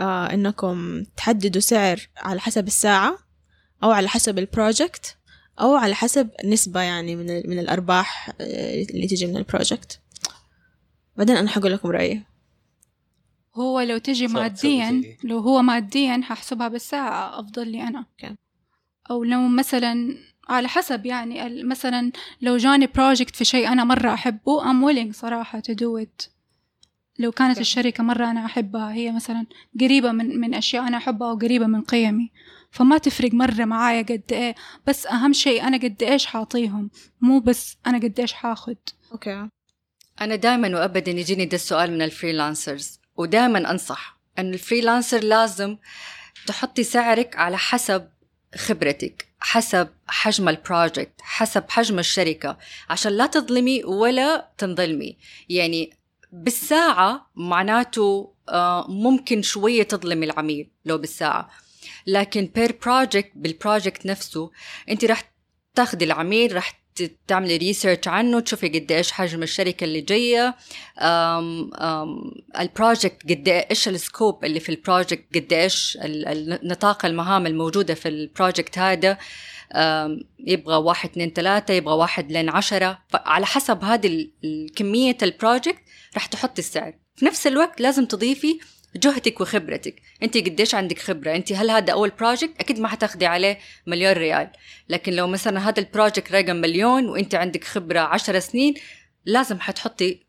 آه إنكم تحددوا سعر على حسب الساعة أو على حسب ال project أو على حسب نسبة يعني من. من الأرباح آه، اللي تجي من ال project بعدين أنا حقول لكم رأيي. هو لو تجي ماديا زي- لو هو ماديا هحسبها بالساعة أفضل لي أنا. أوكي. أو لو مثلا على حسب يعني ال- مثلا لو جاني project في شيء أنا مرة أحبه I'm willing صراحة to do it. لو كانت أوكي. الشركة مرة أنا أحبها هي مثلا قريبة من من أشياء أنا أحبها وقريبه من قيمي. فما تفرق مرة معايا قد إيه. بس أهم شيء أنا قد إيش حاعطيهم مو بس أنا قد إيش حاخد. Okay. أنا دائما وابدا يجيني ده السؤال من ال freelancers ودائما أنصح أن ال freelancer لازم تحطي سعرك على حسب خبرتك حسب حجم ال project حسب حجم الشركة عشان لا تظلمي ولا تنظلمي. يعني بالساعة معناته آه، ممكن شوية تظلمي العميل لو بالساعة. لكن per project بال project نفسه انت راح تاخذي العميل راح تعملي research عنه تشوفي قد إيش حجم الشركة اللي جاية ال project قد إيش ال scope اللي في ال project قد إيش نطاق المهام الموجودة في ال project هذا. يبغى واحد اثنين ثلاثة يبغى واحد لين عشرة. على حسب هذه الكمية ال project راح تحطي السعر. في نفس الوقت لازم تضيفي جهدك وخبرتك. انت قديش عندك خبرة؟ انت هل هذا أول project أكيد ما حتاخدي عليه مليون ريال. لكن لو مثلا هذا ال project رقم مليون وانت عندك خبرة عشر سنين لازم حتحطي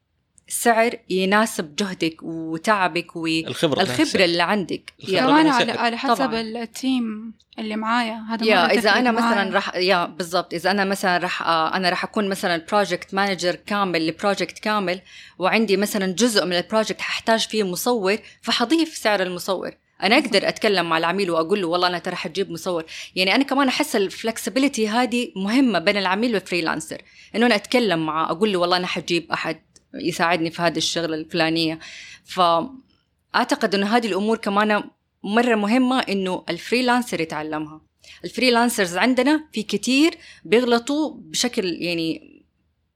سعر يناسب جهدك وتعبك الخبرة والخبرة اللي عندك. كمان على على حسب طبعاً. ال team اللي معايا. هذا yeah إذا أنا مثلا راح yeah بالضبط. إذا أنا مثلا راح أنا راح أكون مثلا project manager كامل ل project كامل وعندي مثلا جزء من ال project ححتاج فيه مصور فحضيف سعر المصور. أنا أقدر أتكلم مع العميل وأقول له والله أنا ترى حتجيب مصور. يعني أنا كمان أحس ال flexibility هذه مهمة بين العميل وال freelancer إنه أنا أتكلم معه أقول له والله أنا حجيب أحد. يساعدني في هذه الشغلة الفلانية. فأعتقد إنه هذه الأمور كمان مرة مهمة إنه ال freelancer يتعلمها. ال freelancers عندنا في كتير بيغلطوا بشكل يعني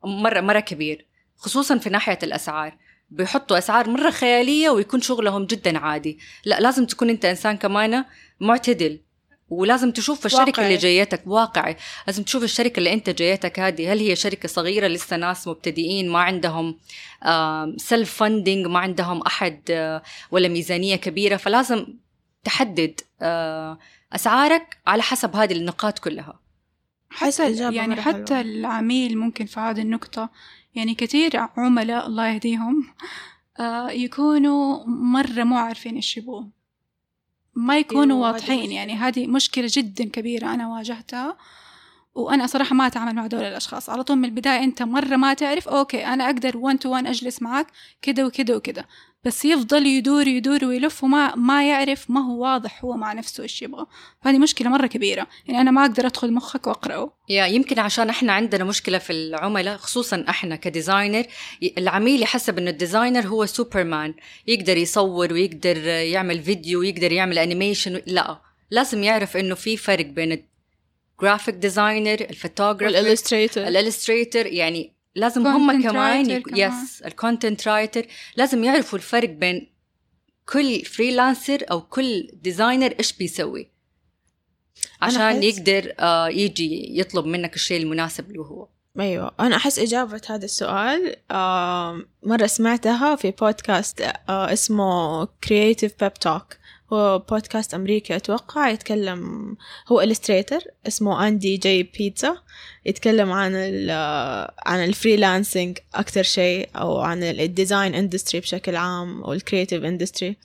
مرة مرة كبير خصوصا في ناحية الأسعار. بيحطوا أسعار مرة خيالية ويكون شغلهم جدا عادي. لا لازم تكون أنت إنسان كمان معتدل. ولازم تشوف الشركة واقعي. اللي جايتك واقعي. لازم تشوف الشركة اللي أنت جايتك. هذه هل هي شركة صغيرة لسه ناس مبتدئين ما عندهم self funding ما عندهم أحد آه، ولا ميزانية كبيرة. فلازم تحدد آه، أسعارك على حسب هذه النقاط كلها. حتى يعني حتى حلوة. العميل ممكن في هذه النقطة يعني كثير عملاء الله يهديهم آه، يكونوا مرة مو عارفين إيش يبغوا ما يكونوا واضحين يعني. هذه مشكلة جدا كبيرة أنا واجهتها. وأنا صراحة ما أتعامل مع دول الأشخاص. على طول من البداية أنت مرة ما تعرف okay أنا أقدر 1 to 1 أجلس معك كده وكده وكده. بس يفضل يدور يدور ويلف وما ما يعرف ما هو واضح هو مع نفسه إيش يبغى. فهذه مشكلة مرة كبيرة. يعني أنا ما أقدر أدخل مخك وأقرأه. yeah يمكن عشان إحنا عندنا مشكلة في العملاء خصوصا إحنا ك designer العميل يحسب إنه ال designer هو سوبرمان. يقدر يصور ويقدر يعمل فيديو ويقدر يعمل animation لا لازم يعرف إنه في فرق بين الجرافيك ديزاينر الفوتوغرافر الالستريتور الالستريتور يعني لازم هم كمان yes ال content writer لازم يعرفوا الفرق بين كل freelancer أو كل designer إيش بيسوي. عشان يقدر آه يجي يطلب منك الشيء المناسب له هو. أيوه أنا أحس إجابة هذا السؤال آه مرة سمعتها في بودكاست آه اسمه Creative Pep Talk podcast أمريكي أتوقع يتكلم هو illustrator اسمه Andy J. Pizza يتكلم عن ال عن ال freelancing أكتر شيء أو عن ال design industry بشكل عام أو industry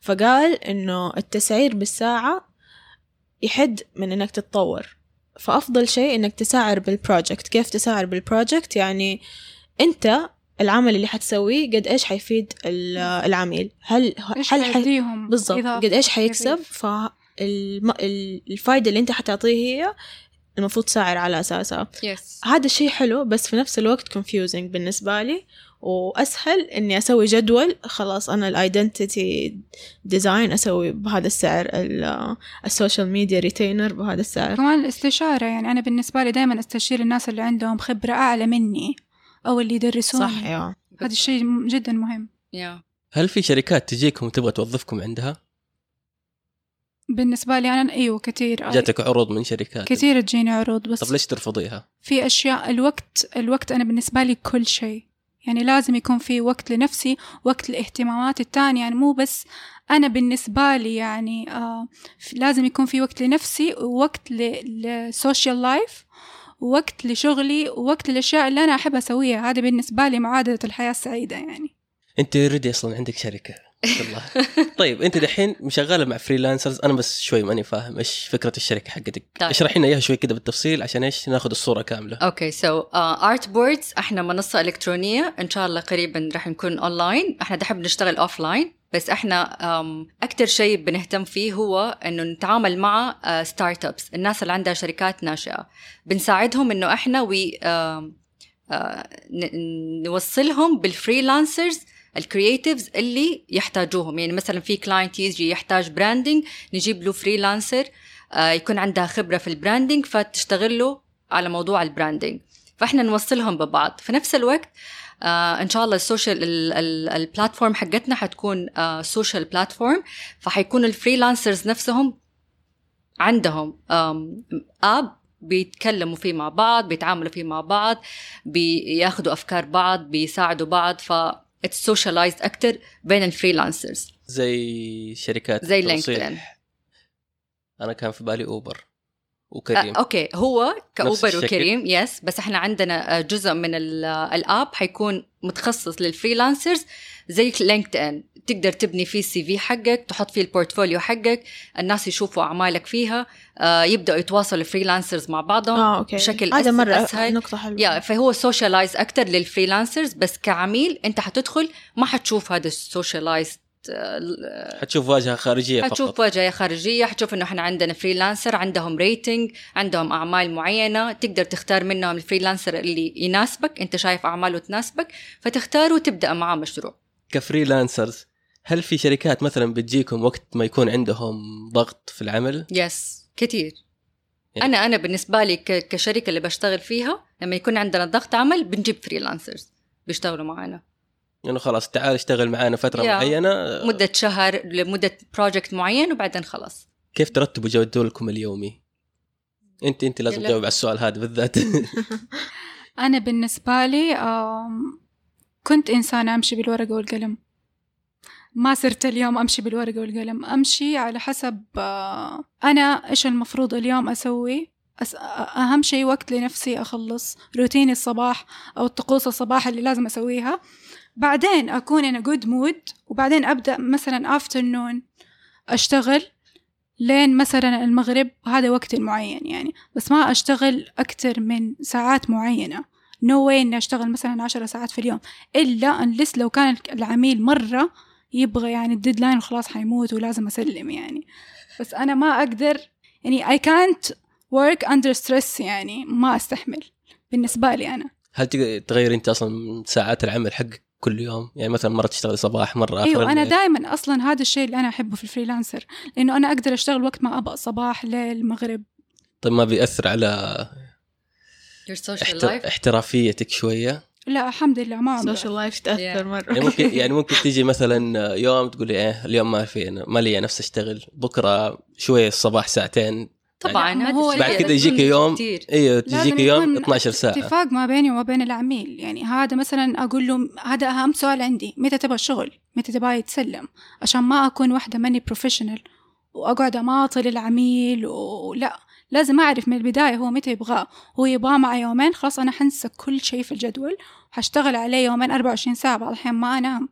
فقال إنه التسعير بالساعة يحد من إنك تتطور. فأفضل شيء إنك تسعر بال project كيف تسعر بال project يعني أنت العمل اللي حتسويه قد إيش حيفيد العميل؟ هل هل حي... بالضبط. قد إيش حيكسب؟ فالفائده اللي أنت حتعطيه هي المفروض تسعر على أساسها. Yes. هذا الشيء حلو بس في نفس الوقت confusing بالنسبة لي وأسهل إني أسوي جدول خلاص أنا ال identity design أسوي بهذا السعر ال social media retainer بهذا السعر. كمان الاستشارة يعني أنا بالنسبة لي دائما أستشير الناس اللي عندهم خبرة أعلى مني. أو اللي يدرسوني صح yeah. هذا الشيء جدا مهم. Yeah. هل في شركات تجيكم وتبغى توظفكم عندها؟ بالنسبة لي أنا أيوة كثير. جاتك عروض من شركات. كثير تجيني عروض بس طب ليش ترفضيها؟ في أشياء الوقت الوقت أنا بالنسبة لي كل شيء. يعني لازم يكون في وقت لنفسي وقت لإهتماماتي التانية. يعني مو بس أنا بالنسبة لي يعني آه لازم يكون في وقت لنفسي ووقت لل social life ووقت لشغلي ووقت الأشياء اللي أنا أحب أسويها. هذا بالنسبة لي معادلة الحياة السعيدة يعني. أنت already أصلا عندك شركة الله. طيب أنت دحين مشغلة مع freelancers أنا بس شوي ماني فاهم إيش فكرة الشركة حقتك. طيب. اشرحي لنا إياها شوي كده بالتفصيل عشان إيش ناخذ الصورة كاملة. Okay so Artboards إحنا منصة إلكترونية. إن شاء الله قريبا راح نكون أونلاين إحنا دحين بنشتغل offline بس إحنا أم، أكتر شيء بنهتم فيه هو إنه نتعامل مع startups الناس اللي عندها شركات ناشئة. بنساعدهم إنه إحنا we آه، نوصلهم بال freelancers ال creatives اللي يحتاجوهم. يعني مثلا في client يجي يحتاج branding نجيب له freelancer آه، يكون عندها خبرة في ال branding فتشتغل له على موضوع ال branding فإحنا نوصلهم ببعض. في نفس الوقت آه إن شاء الله ال social ال- ال- ال platform حقتنا حتكون آه social platform فحيكون ال freelancers نفسهم عندهم app بيتكلموا فيه مع بعض بيتعاملوا فيه مع بعض بياخدوا أفكار بعض بيساعدوا بعض ف it's socialized أكثر بين ال freelancers زي شركات زي. LinkedIn. أنا كان في بالي Uber آه، وكريم okay. هو ك Uber. وكريم yes بس إحنا عندنا آه، جزء من آه، ال app حيكون متخصص لل freelancers زي LinkedIn تقدر تبني فيه ال CV حقك تحط فيه ال portfolio حقك الناس يشوفوا أعمالك فيها آه، يبدأوا يتواصلوا ال freelancers مع بعضهم آه okay. بشكل هذا أس- مرة أسهل. نقطة حلوة. yeah فهو socialize أكثر لل freelancers بس كعميل أنت حتدخل ما حتشوف هذا ال socialize حتشوف واجهة خارجية حتشوف فقط واجهة خارجية حتشوف إنه إحنا عندنا freelancer عندهم rating عندهم أعمال معينة تقدر تختار منهم ال freelancer اللي يناسبك أنت شايف أعماله تناسبك فتختاره وتبدأ معاه مشروع. ك freelancers هل في شركات مثلا بتجيكم وقت ما يكون عندهم ضغط في العمل؟ yes كثير يعني- أنا أنا بالنسبة لي كشركة اللي بشتغل فيها لما يكون عندنا ضغط عمل بنجيب freelancers بيشتغلوا معنا إنه خلاص تعال اشتغل معانا فترة يا. معينة. مدة شهر لمدة بروجكت معين وبعدين خلاص. كيف ترتبوا جدولكم اليومي؟ انت أنت لازم. تجاوب على السؤال هذا بالذات. أنا بالنسبة لي كنت إنسانة أمشي بالورقة والقلم. ما صرت اليوم أمشي بالورقة والقلم. أمشي على حسب آه، أنا إيش المفروض اليوم أسوي؟ أس... أهم شيء وقت لنفسي أخلص. روتيني الصباح أو الطقوس الصباح اللي لازم أسويها. بعدين أكون in a good mood وبعدين أبدأ مثلا afternoon أشتغل لين مثلا المغرب هذا وقت معين يعني. بس ما أشتغل أكتر من ساعات معينة. نو no واي إني أشتغل مثلا عشر ساعات في اليوم. إلا unless لو كان العميل مرة يبغى يعني ال deadline وخلاص حيموت ولازم أسلم يعني. بس أنا ما أقدر يعني I can't work under stress يعني ما أستحمل بالنسبة لي أنا. هل تغير أنت أصلا ساعات العمل حقك؟ كل يوم؟ يعني مثلا مرة تشتغل صباح مرة آخر إيوه أنا. دائما أصلا هذا الشيء اللي أنا أحبه في ال freelancer لأنه أنا أقدر أشتغل وقت ما أبغى صباح ليل مغرب طيب ما بيأثر على your social احت... life احترافيتك شوية؟ لا الحمد لله ما عمري social life تأثر Yeah. مرة يعني ممكن يعني ممكن تيجي مثلا يوم تقولي إيه اليوم ما في أنا ما لي نفس أشتغل بكرة شوية الصباح ساعتين طبعا لا، هذا هو بعد كده يجيك يوم. أيوه تجيك يوم يكون 12 ساعة. اتفاق ما بيني وما بين العميل. يعني هذا مثلا أقول له هذا أهم سؤال عندي. متى تبغى الشغل متى تبغى يتسلم؟ عشان ما أكون واحدة ماني بروفيشنال وأقعد أماطل العميل ولا لازم أعرف من البداية هو متى يبغاه. هو يبغاه مع يومين خلاص أنا حنسى كل شيء في الجدول. وحشتغل عليه يومين 24 ساعة بعض الاحيان ما أنام.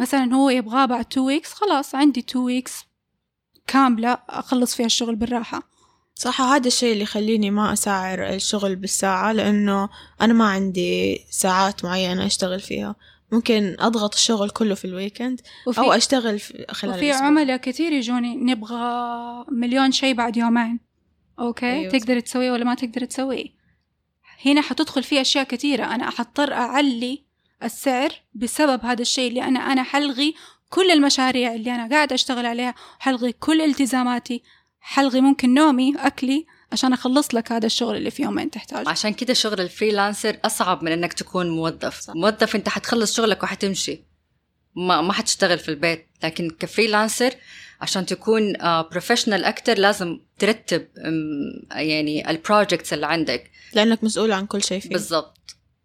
مثلا هو يبغاه بعد 2 weeks خلاص عندي 2 weeks كاملة أخلص فيها الشغل بالراحة. صح هذا الشيء اللي يخليني ما أسعر الشغل بالساعة لأنه أنا ما عندي ساعات معينة أشتغل فيها. ممكن أضغط الشغل كله في ال weekend وفي أو أشتغل في خلال وفي الأسبوع. عملاء كثير يجوني نبغى مليون شيء بعد يومين. أوكي؟ أيوة. تقدر تسويه ولا ما تقدر تسويه؟ هنا حتدخل فيه أشياء كثيرة. أنا حضطر أعلي السعر بسبب هذا الشيء اللي أنا أنا حلغي كل المشاريع اللي أنا قاعدة أشتغل عليها حلغي كل التزاماتي حلغي ممكن نومي أكلي عشان أخلص لك هذا الشغل اللي في يومين تحتاجه. عشان كده شغل ال freelancer أصعب من إنك تكون موظف. صح. موظف أنت حتخلص شغلك وحتمشي. ما ما حتشتغل في البيت. لكن ك freelancer عشان تكون professional أكتر لازم ترتب أم، يعني ال projects اللي عندك. لأنك مسؤول عن كل شيء فيه. بالضبط.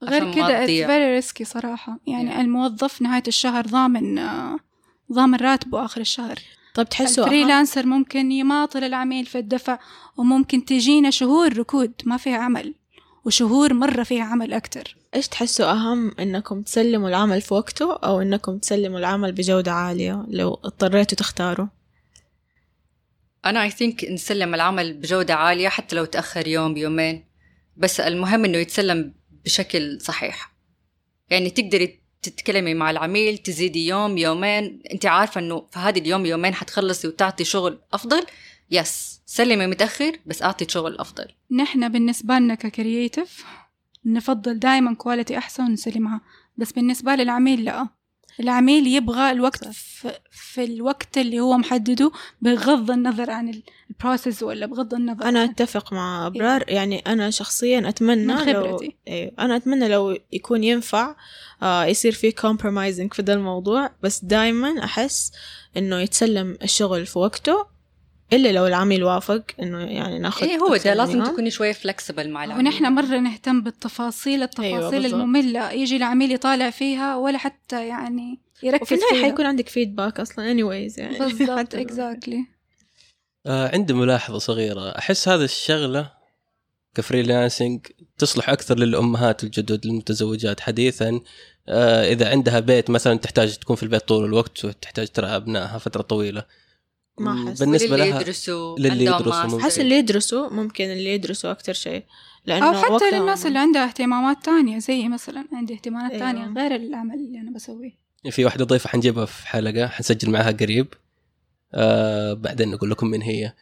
غير كده تضيع. very risky صراحة. يعني Yeah. الموظف نهاية الشهر ضامن آه، ضامن راتبه آخر الشهر. طيب تحسوا ال freelancer ممكن يماطل العميل في الدفع وممكن تجينا شهور ركود ما فيها عمل وشهور مرة فيها عمل أكتر. إيش تحسوا أهم إنكم تسلموا العمل في وقته أو إنكم تسلموا العمل بجودة عالية لو اضطريتوا تختاروا؟ أنا I think نسلم العمل بجودة عالية حتى لو تأخر يوم يومين بس المهم إنه يتسلم بشكل صحيح. يعني تقدري تتكلمي مع العميل تزيدي يوم يومين. انت عارفة انه في هذه اليوم يومين حتخلصي وتعطي شغل أفضل. yes سلمي متأخر بس أعطي شغل أفضل. نحن بالنسبة لنا ك creative نفضل دائما quality أحسن ونسلمها. بس بالنسبة للعميل لا. العميل يبغى الوقت في, في الوقت اللي هو محدده بغض النظر عن ال process ولا بغض النظر أنا عن أتفق مع أبرار يعني أنا شخصيا أتمنى من لو خبرتي. أيوه أنا أتمنى لو يكون ينفع آه يصير في compromising في ده الموضوع بس دايما أحس إنه يتسلم الشغل في وقته إلا لو العميل وافق إنه يعني ناخذ إيه هو ده لازم. تكوني شوية flexible مع العميل. ونحن مرة نهتم بالتفاصيل التفاصيل أيوة أيوة بالضبط. المملة. يجي العميل يطالع فيها ولا حتى يعني يركز وفي النهاية فيها. حيكون عندك feedback أصلا anyways يعني. بالضبط exactly آه عندي ملاحظة صغيرة. أحس هذا الشغلة ك freelancing تصلح أكثر للأمهات الجدد المتزوجات حديثا آه إذا عندها بيت مثلا تحتاج تكون في البيت طول الوقت وتحتاج ترعى أبنائها فترة طويلة. ما مم، أحس. بالنسبة للي لها يدرسوا للي يدرسوا. أحس اللي يدرسوا ممكن اللي يدرسوا أكتر شيء لأنه أو حتى للناس اللي عندها اهتمامات تانية زي مثلا عندي اهتمامات أيوة. تانية غير العمل اللي أنا بسويه في واحدة ضيفة حنجيبها في حلقة حنسجل معها قريب آه بعدين نقول لكم من هي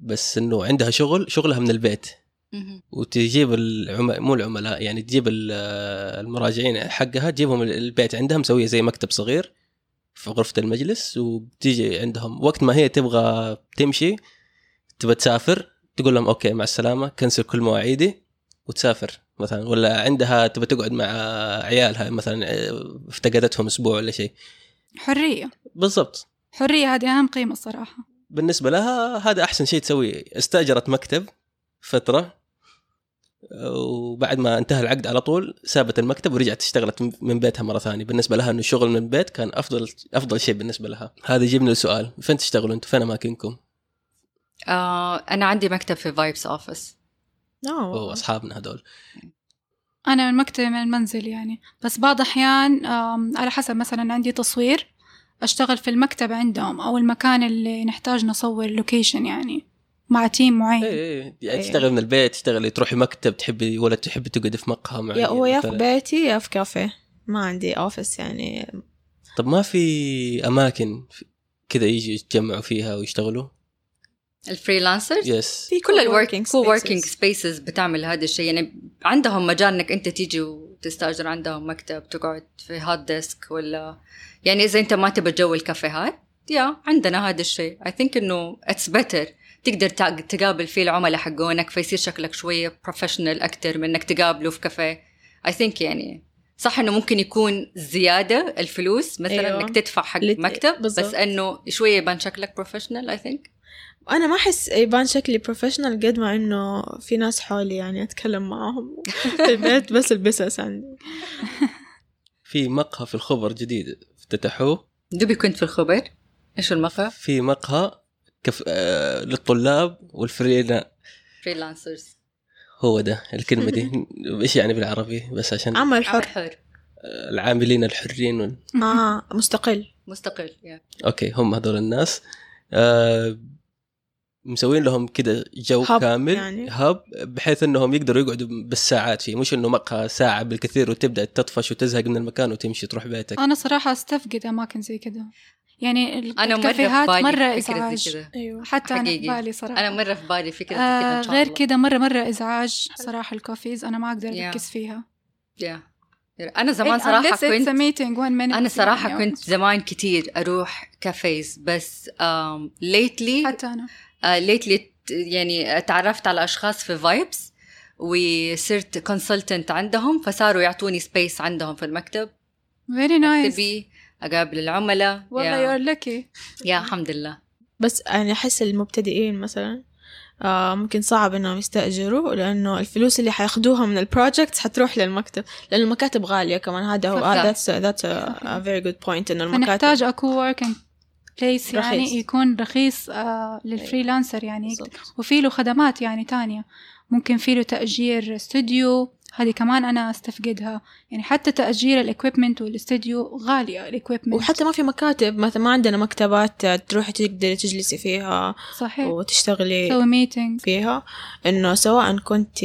بس إنه عندها شغل شغلها من البيت. وتجيب العم... مو العملاء يعني تجيب ال- المراجعين حقها تجيبهم البيت عندها مسوية زي مكتب صغير في غرفة المجلس وبتيجي عندهم وقت ما هي تبغى تمشي تبغى تسافر تقول لهم أوكي مع السلامة كنسل كل مواعيدي وتسافر مثلا. ولا عندها تبغى تقعد مع عيالها مثلا آه، افتقدتهم أسبوع ولا شيء. حرية. بالضبط. حرية هذه أهم قيمة الصراحة بالنسبة لها هذا أحسن شيء تسويه. استأجرت مكتب فترة وبعد ما انتهى العقد على طول سابت المكتب ورجعت اشتغلت من بيتها مرة ثانية. بالنسبة لها أنه الشغل من البيت كان أفضل أفضل شيء بالنسبة لها. هذا يجيبني لسؤال. فين تشتغلوا أنتم فين أماكنكم؟ آه أنا عندي مكتب في Vibes Office أوه. أصحابنا هذول. أنا من مكتب من المنزل يعني. بس بعض أحيان آم، على حسب مثلا عندي تصوير أشتغل في المكتب عندهم أو المكان اللي نحتاج نصور location يعني. مع team معين. إيه إيه. يعني إيه. تشتغل من البيت تشتغلي تروحي مكتب تحبي ولا تحبي تقعدي في مقهى معين يا هو يا في. بيتي يا في كافيه. ما عندي office يعني. طب ما في أماكن كذا يجي يتجمعوا فيها ويشتغلوا؟ ال freelancers؟ yes في كل ال work coworking co-working. spaces بتعمل هذا الشيء. يعني عندهم مجال إنك أنت تيجي وتستأجر عندهم مكتب تقعد في hot desk ولا يعني إذا أنت ما تبى جو الكافيهات يا عندنا هذا الشيء. I think إنه it's better تقدر تقابل فيه العملاء حقونك فيصير شكلك شوية professional أكثر من إنك تقابله في كافيه I think يعني صح إنه ممكن يكون زيادة الفلوس مثلا أيوة. أيوة. إنك تدفع حق لت- مكتب بالضبط. بس إنه شوية يبان شكلك professional I think أنا ما أحس يبان شكلي بروفيشنال قد ما إنه في ناس حولي يعني أتكلم معاهم في البيت بس البسس عندي في مقهى في الخبر جديد افتتحوه دوبي كنت في الخبر إيش المقهى؟ في مقهى كف... آه للطلاب والفريلا فريلانسرز هو ده الكلمة دي. إيش يعني بالعربي؟ بس عشان عمل عمل حر. حر آه، العاملين الحرين وال... آه مستقل. مستقل يا okay هم هذول الناس. آه مسوين لهم كده جو hub كامل يعني. hub بحيث إنهم يقدروا يقعدوا بالساعات فيه. مش إنه مقهى ساعة بالكثير وتبدأ تطفش وتزهق من المكان وتمشي تروح بيتك. أنا صراحة أستفقد أماكن زي كده. يعني أنا الكافيهات مرة زي إزعاج. أيوه حتى أنا في حقيقي. بالي صراحة. أنا مرة في بالي كذا آه شاء غير. كده مرة مرة إزعاج صراحة ال cafés أنا ما أقدر Yeah. أركز فيها. يا أنا زمان صراحة آه كنت أنا صراحة يعني. كنت زمان كتير أروح cafés بس lately حتى أنا. lately يعني تعرفت على أشخاص في vibes وصرت consultant عندهم فصاروا يعطوني space عندهم في المكتب. Very nice. اكتبي أقابل العملاء والله yeah, you're lucky. yeah الحمد لله. بس يعني أحس المبتدئين مثلا آه ممكن صعب إنهم يستأجروا لأنه الفلوس اللي حياخدوها من ال project حتروح للمكتب لأن المكاتب غالية كمان. هذا هو صح. that's a, that's a, a very good point إنه المكاتب فنحتاج أكو رخيص. يعني يكون رخيص آه لل freelancer يعني. بالضبط. وفي له خدمات يعني تانية. ممكن في له تأجير استوديو. هذه كمان أنا أستفقدها. يعني حتى تأجير ال equipment والاستوديو غالية ال equipment. وحتى ما في مكاتب. مثلا ما عندنا مكتبات تروحي تقدري تجلسي فيها صحيح. وتشتغلي تسوي meeting فيها. إنه سواء كنت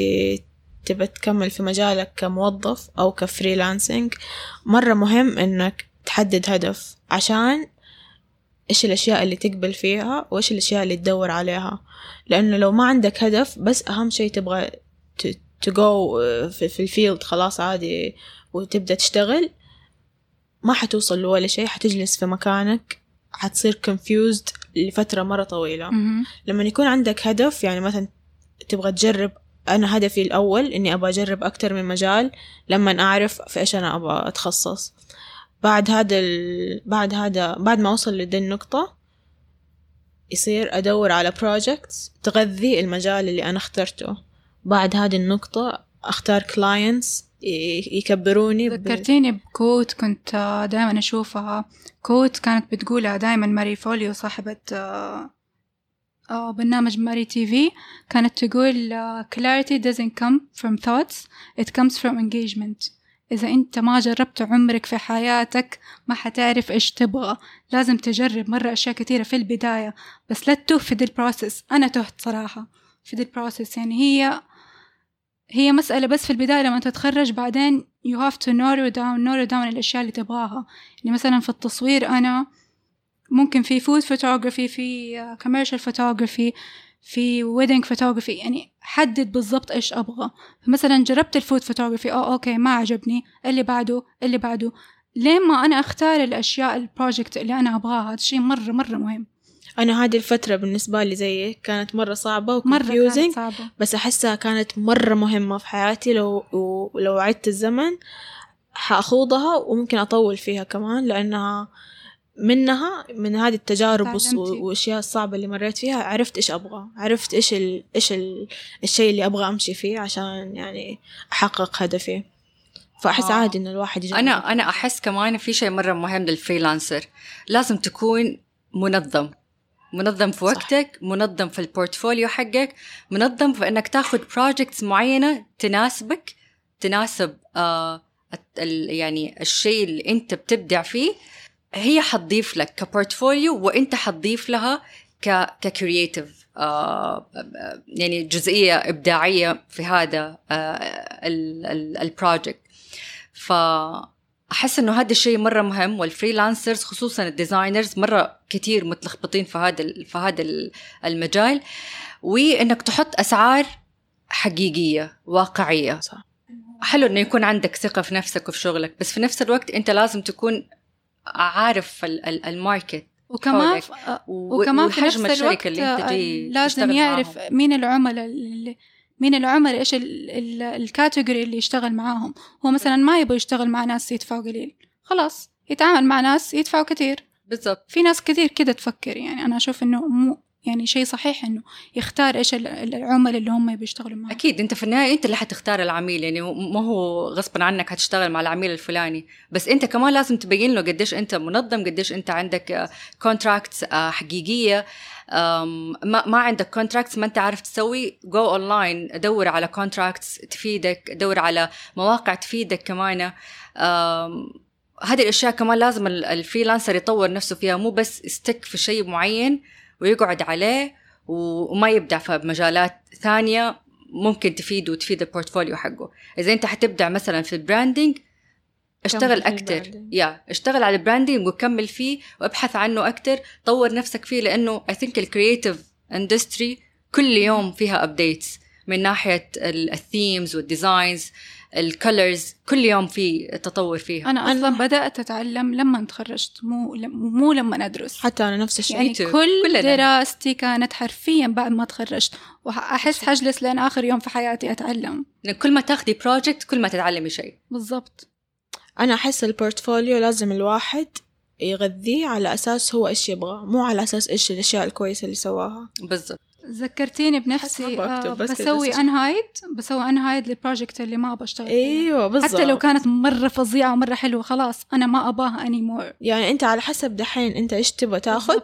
تبى تكمل في مجالك كموظف أو ك freelancing مرة مهم إنك تحدد هدف. عشان إيش الأشياء اللي تقبل فيها وإيش الأشياء اللي تدور عليها. لأنه لو ما عندك هدف بس أهم شيء تبغى تجو في, في ال field خلاص عادي وتبدأ تشتغل ما حتوصل لولا شيء حتجلس في مكانك حتصير confused لفترة مرة طويلة. لما يكون عندك هدف يعني مثلا تبغى تجرب أنا هدفي الأول إني أبغى أجرب أكتر من مجال لما أعرف في إيش أنا أبغى أتخصص. بعد هذا ال... بعد هذا بعد ما أوصل لدي النقطة يصير أدور على projects تغذي المجال اللي أنا اخترته. بعد هذه النقطة أختار ي- يكبروني ب- ذكرتيني بكوت كنت دائما أشوفها. quote كانت بتقولها دائما ماري فوليو صاحبة آه، آه، برنامج ماري تي في. كانت تقول آه، clarity doesn't come from thoughts it comes from engagement. إذا أنت ما جربت عمرك في حياتك ما حتعرف إيش تبغى. لازم تجرب مرة أشياء كثيرة في البداية بس لا تتوه في the process أنا تهت صراحة في the process يعني هي هي مسألة بس في البداية لما تتخرج بعدين you have to narrow down narrow down الأشياء اللي تبغاها. يعني مثلا في التصوير أنا ممكن في food photography في commercial photography في wedding photography يعني حدد بالضبط إيش أبغى. فمثلا جربت ال food photography أو okay ما عجبني. اللي بعده؟ اللي بعده. لين ما أنا أختار الأشياء ال project اللي أنا أبغاها هذا شيء مرة مرة مهم. أنا هذه الفترة بالنسبة لي زي كانت مرة صعبة مرة كانت و confusing بس أحسها كانت مرة مهمة في حياتي. لو ولو عدت الزمن حأخوضها وممكن أطول فيها كمان لأنها منها من هذه التجارب. والأشياء الصعبة اللي مريت فيها عرفت إيش أبغى عرفت إيش ال... إيش ال... الشيء اللي أبغى أمشي فيه عشان يعني أحقق هدفي فأحس آه. عادي إن الواحد يجرب أنا أنا أحس كمان في شيء مرة مهم لل freelancer لازم تكون منظم منظم في صح. وقتك منظم في ال portfolio حقك منظم في إنك تاخذ projects معينة تناسبك تناسب آه يعني الشيء اللي أنت بتبدع فيه هي حتضيف لك ك portfolio وانت حتضيف لها ك ك creative آه يعني جزئية إبداعية في هذا آه ال project فأحس إنه هذا الشيء مرة مهم وال freelancers خصوصا ال designers مرة كتير متلخبطين في هذا في هذا ال- المجال. وإنك تحط أسعار حقيقية واقعية. صح. حلو إنه يكون عندك ثقة في نفسك وفي شغلك بس في نفس الوقت أنت لازم تكون عارف ال- ال- ال market وكمان. ف- آه، وكمان في نفس الوقت آه، لازم يعرف معاهم. مين العملاء اللي مين العملاء إيش ال- ال- ال category اللي يشتغل معاهم هو مثلا ما يبغى يشتغل مع ناس يدفعوا قليل خلاص يتعامل مع ناس يدفعوا كثير بالضبط في ناس كثير كده تفكر يعني أنا أشوف إنه مو يعني شيء صحيح إنه يختار إيش ال- ال- العملاء اللي هم يبغوا يشتغلوا معاهم أكيد. أنت في النهاية أنت اللي حتختار العميل. يعني ما هو غصبا عنك حتشتغل مع العميل الفلاني. بس أنت كمان لازم تبين له قديش أنت منظم قديش أنت عندك contracts حقيقية. أم، ما ما عندك contracts ما أنت عارف تسوي. go online دور على contracts تفيدك دور على مواقع تفيدك كمان. هذه الأشياء كمان لازم ال- ال freelancer يطور نفسه فيها. مو بس ي stick في شيء معين ويقعد عليه وما يبدع في مجالات ثانية ممكن تفيده وتفيد ال portfolio حقه. إذا أنت حتبدع مثلا في ال branding اشتغل ال branding. يا اشتغل على ال branding وكمل فيه وابحث عنه أكتر. طور نفسك فيه لأنه I think ال creative industry كل يوم فيها updates من ناحية ال themes وال designs ال colors كل يوم في تطور فيها أنا أصلا بدأت أتعلم لما تخرجت مو لم- مو لما أدرس. حتى أنا نفس الشيء. يعني. كل كلنا. دراستي كانت حرفيا بعد ما تخرجت. وأحس حجلس لين آخر يوم في حياتي أتعلم. كل ما تاخدي project كل ما تتعلمي شيء. بالضبط. أنا أحس ال portfolio لازم الواحد يغذيه على أساس هو إيش يبغى مو على أساس إيش الأشياء الكويسة اللي سواها. بالضبط. ذكرتيني بنفسي آه بسوي بس. unhide بسوي unhide لل project اللي ما بشتغل فيه. أيوة بالضبط حتى لو كانت مرة فظيعة ومرة حلوة خلاص أنا ما أباها anymore يعني أنت على حسب دحين أنت إيش تبغى تاخد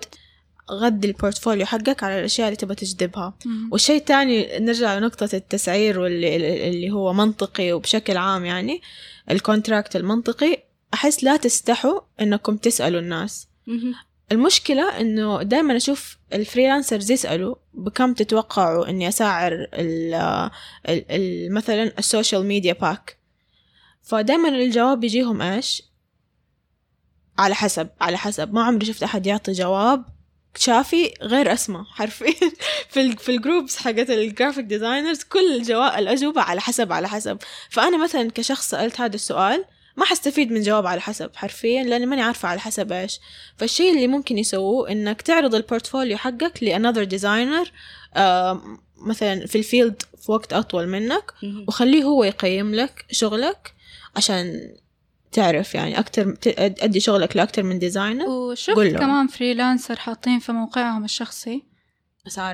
غذي ال portfolio حقك على الأشياء اللي تبغى تجذبها. والشيء الثاني نرجع لنقطة التسعير واللي اللي هو منطقي وبشكل عام يعني ال contract المنطقي أحس لا تستحوا إنكم تسألوا الناس. المشكلة إنه دائما أشوف ال freelancers يسألوا بكم تتوقعوا إني أسعر ال مثلا ال social media pack. فدائما الجواب يجيهم إيش؟ على حسب على حسب. ما عمري شفت أحد يعطي جواب شافي غير اسمه حرفيا. في ال في ال groups حقت ال graphic designers كل الجواب الأجوبة على حسب على حسب. فأنا مثلا كشخص سألت هذا السؤال ما حستفيد من جواب على حسب حرفيا لأني ماني عارفة على حسب إيش. فالشيء اللي ممكن يسووه إنك تعرض ال portfolio حقك ل another designer مثلا في ال field في وقت أطول منك وخليه هو يقيم لك شغلك عشان تعرف يعني أكتر تأدي شغلك لأكتر من designer وشفت. كمان freelancer حاطين في موقعهم الشخصي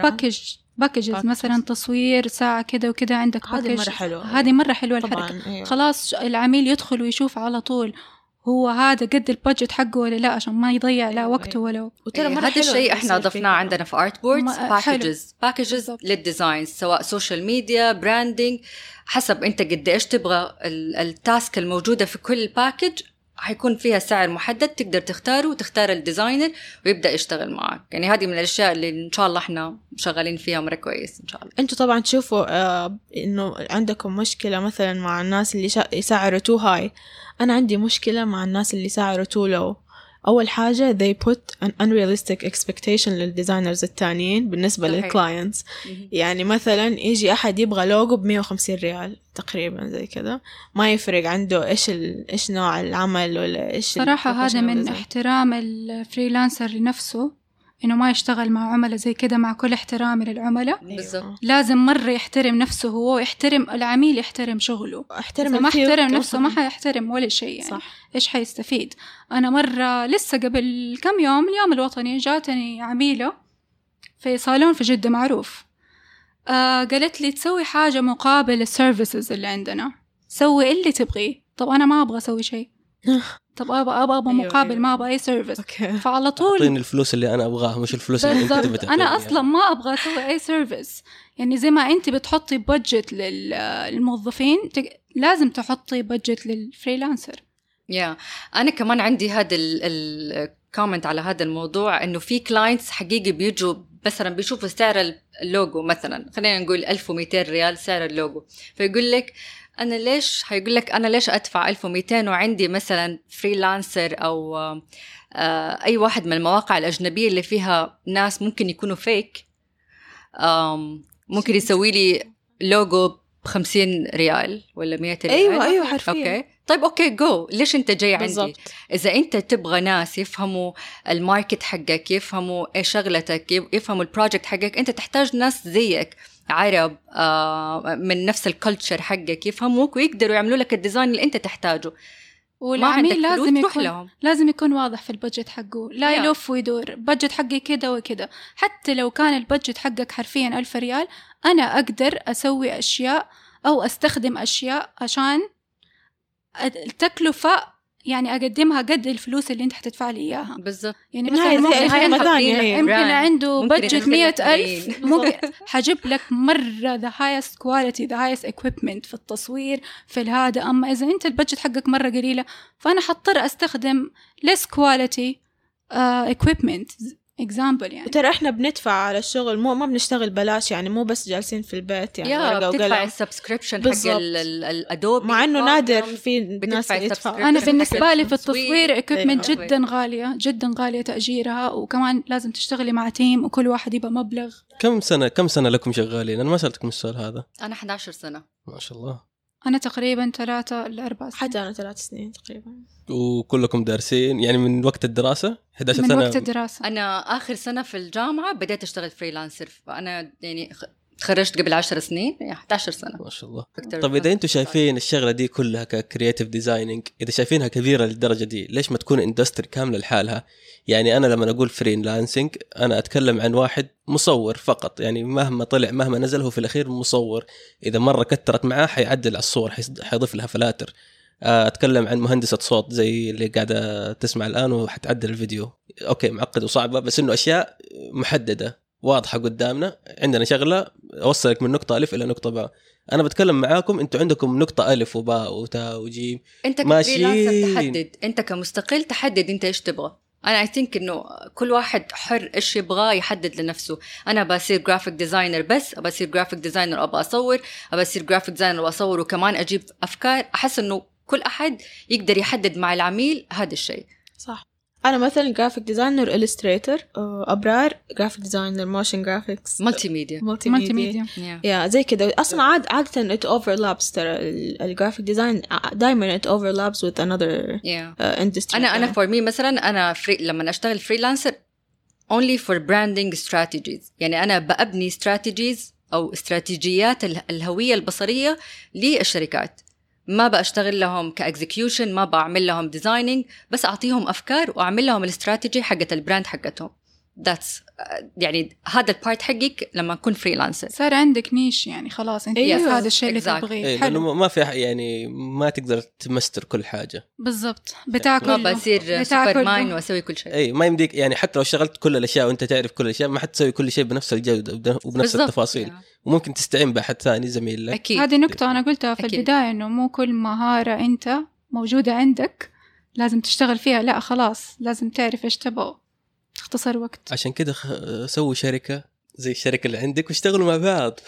package packages. مثلا تصوير ساعة كده وكده عندك هذه مرة حلوة. هذه مرة حلوة الحركة طبعا أيوة. خلاص العميل يدخل ويشوف على طول هو هذا قد ال budget حقه ولا لا عشان ما يضيع لا أيوة، وقته أيوة. ولا وترى إيه، مرة هذا الشيء إحنا ضفناه عندنا في ارت بوردز. packages packages بالضبط. لل designs سواء social media branding حسب أنت قد إيش تبغى ال- ال tasks الموجودة في كل package حيكون فيها سعر محدد تقدر تختاره وتختار ال designer ويبدأ يشتغل معك. يعني هذه من الأشياء اللي إن شاء الله إحنا شغالين فيها مرة كويس إن شاء الله. أنتوا طبعا تشوفوا آه إنه عندكم مشكلة مثلا مع الناس اللي شا- يسعروا too high أنا عندي مشكلة مع الناس اللي يسعروا too low أول حاجة they put an unrealistic expectation لل designers التانيين بالنسبة. لل clients يعني مثلا يجي أحد يبغى لوجو ب 150 ريال تقريبا زي كذا ما يفرق عنده إيش ال... إيش نوع العمل ولا إيش صراحة هذا من. احترام ال freelancer لنفسه إنه ما يشتغل مع عملاء زي كده مع كل احترامي للعملاء. بالضبط. لازم مرة يحترم نفسه هو ويحترم العميل يحترم شغله. احترم ما احترم. نفسه ما حيحترم ولا شيء يعني. صح. إيش حيستفيد؟ أنا مرة لسه قبل كم يوم اليوم الوطني جاتني عميلة في صالون في جدة معروف. آه قالت لي تسوي حاجة مقابل ال services اللي عندنا. سوي اللي تبغيه. طب أنا ما أبغى أسوي شيء. طب أبغى أبغى أبغى أيوة، مقابل أيوة. ما أبغى أي service okay. فعلى طول اعطيني الفلوس اللي أنا أبغاها مش الفلوس اللي أنت تبي أنا. أصلا ما أبغى أسوي أي service يعني زي ما أنت بتحطي budget للموظفين لازم تحطي budget لل freelancer يا أنا كمان عندي هذا ال comment على هذا الموضوع إنه في clients حقيقي بيجوا مثلا بيشوفوا سعر اللوجو مثلا. خلينا نقول 1200 ريال سعر اللوجو فيقول لك أنا ليش حيقول لك أنا ليش أدفع 1200 وعندي مثلا freelancer أو آه، أي واحد من المواقع الأجنبية اللي فيها ناس ممكن يكونوا fake ممكن يسوي لي لوجو ب 50 ريال ولا 100 ريال؟ أيوه أيوه حرفيا. okay. طيب okay go ليش أنت جاي عندي؟ بالضبط. إذا أنت تبغى ناس يفهموا ال market حقك يفهموا إيش شغلتك يفهموا ال project حقك أنت تحتاج ناس زيك. عرب آه من نفس ال culture حقك يفهموك ويقدروا يعملوا لك ال design اللي أنت تحتاجه. والعميل لازم يكون لهم. لازم يكون واضح في ال budget حقه. لا يا. يلف ويدور budget حقي كده وكده حتى لو كان ال budget حقك حرفيا ألف ريال أنا أقدر أسوي أشياء أو أستخدم أشياء عشان التكلفة يعني أقدمها قد الفلوس اللي أنت حتدفع لي إياها. بالضبط. يعني مثلا ممكن خدمة عنده- ممكن budget يدخل مية لك ألف ملايين. ممكن حجيب لك مرة the highest quality the highest equipment في التصوير في الهذا. أما إذا أنت ال budget حقك مرة قليلة فأنا حضطر أستخدم less quality uh, example يعني. وترى إحنا بندفع على الشغل مو ما بنشتغل بلاش يعني مو بس جالسين في البيت يعني يا بتدفع ال subscription حق ال Adobe مع إنه نادر. في ناس. يدفعوا. أنا حق بالنسبة لي في التصوير. equipment أيوة. جدا غالية جدا غالية تأجيرها وكمان لازم تشتغلي مع team وكل واحد يبقى مبلغ. كم سنه كم سنة لكم شغالين؟ أنا ما سألتكم السؤال هذا. أنا 11 سنة. ما شاء الله. أنا تقريبا ثلاثة لأربع سنين. حتى أنا ثلاث سنين تقريبا. وكلكم دارسين. يعني من وقت الدراسة؟ 11 من سنة. وقت الدراسة. أنا آخر سنة في الجامعة بديت أشتغل freelancer فأنا يعني تخرجت قبل 10 سنين. يعني 11 سنة. ما شاء الله. طيب إذا أنتم شايفين الشغلة دي كلها ك creative designing إذا شايفينها كبيرة للدرجة دي ليش ما تكون industry كاملة لحالها؟ يعني أنا لما أقول freelancing أنا أتكلم عن واحد مصور فقط. يعني مهما طلع مهما نزل هو في الأخير مصور. إذا مرة كترت معاه حيعدل على الصور حيضيف لها فلاتر. أتكلم عن مهندسة صوت زي اللي قاعدة تسمع الآن وحتعدل الفيديو. okay معقد وصعبة بس إنه أشياء محددة واضحة قدامنا. عندنا شغلة أوصلك من نقطة ألف إلى نقطة باء. أنا بتكلم معاكم أنتم عندكم نقطة ألف وباء وتاء وجيم. أنت ماشيين. ك freelancer تحدد. أنت كمستقل تحدد أنت إيش تبغى. أنا I think إنه كل واحد حر إيش يبغى يحدد لنفسه. أنا بصير graphic designer بس ابى اصير graphic designer ابى أصور ابى اصير graphic designer وأصور وكمان أجيب أفكار. أحس إنه كل أحد يقدر يحدد مع العميل هذا الشيء. صح. أنا مثلا graphic designer illustrator أبرار graphic designer motion graphics multimedia multimedia يا زي كده أصلا عاد عادة it overlaps ترى ال graphic design دائما it overlaps with another yeah. uh, industry. أنا أنا for me مثلا أنا free لما أشتغل freelancer only for branding strategies. يعني أنا بأبني strategies أو استراتيجيات ال- الهوية البصرية للشركات. ما بشتغل لهم ك execution ما بعمل لهم designing بس أعطيهم أفكار وأعمل لهم الاستراتيجي حقت ال brand حقتهم. that's يعني هذا ال part حقك لما أكون freelancer صار عندك niche يعني خلاص أنت أيوة. هذا الشيء اللي. تبغيه إيه حلو لأنه ما في يعني ما تقدر تمستر كل حاجة بالضبط بتاع ما كله بصير سوبر. مان وأسوي كل شيء اي ما يمديك يعني حتى لو اشتغلت كل الأشياء وأنت تعرف كل الأشياء ما حتسوي كل شيء بنفس الجودة وبن- وبنفس. التفاصيل Yeah. وممكن تستعين بأحد ثاني زميل لك أكيد هذه نقطة أنا قلتها في أكيد. البداية إنه مو كل مهارة أنت موجودة عندك لازم تشتغل فيها لا خلاص لازم تعرف إيش تبغى تختصر وقت. عشان كده خ- سووا شركة زي الشركة اللي عندك واشتغلوا مع بعض.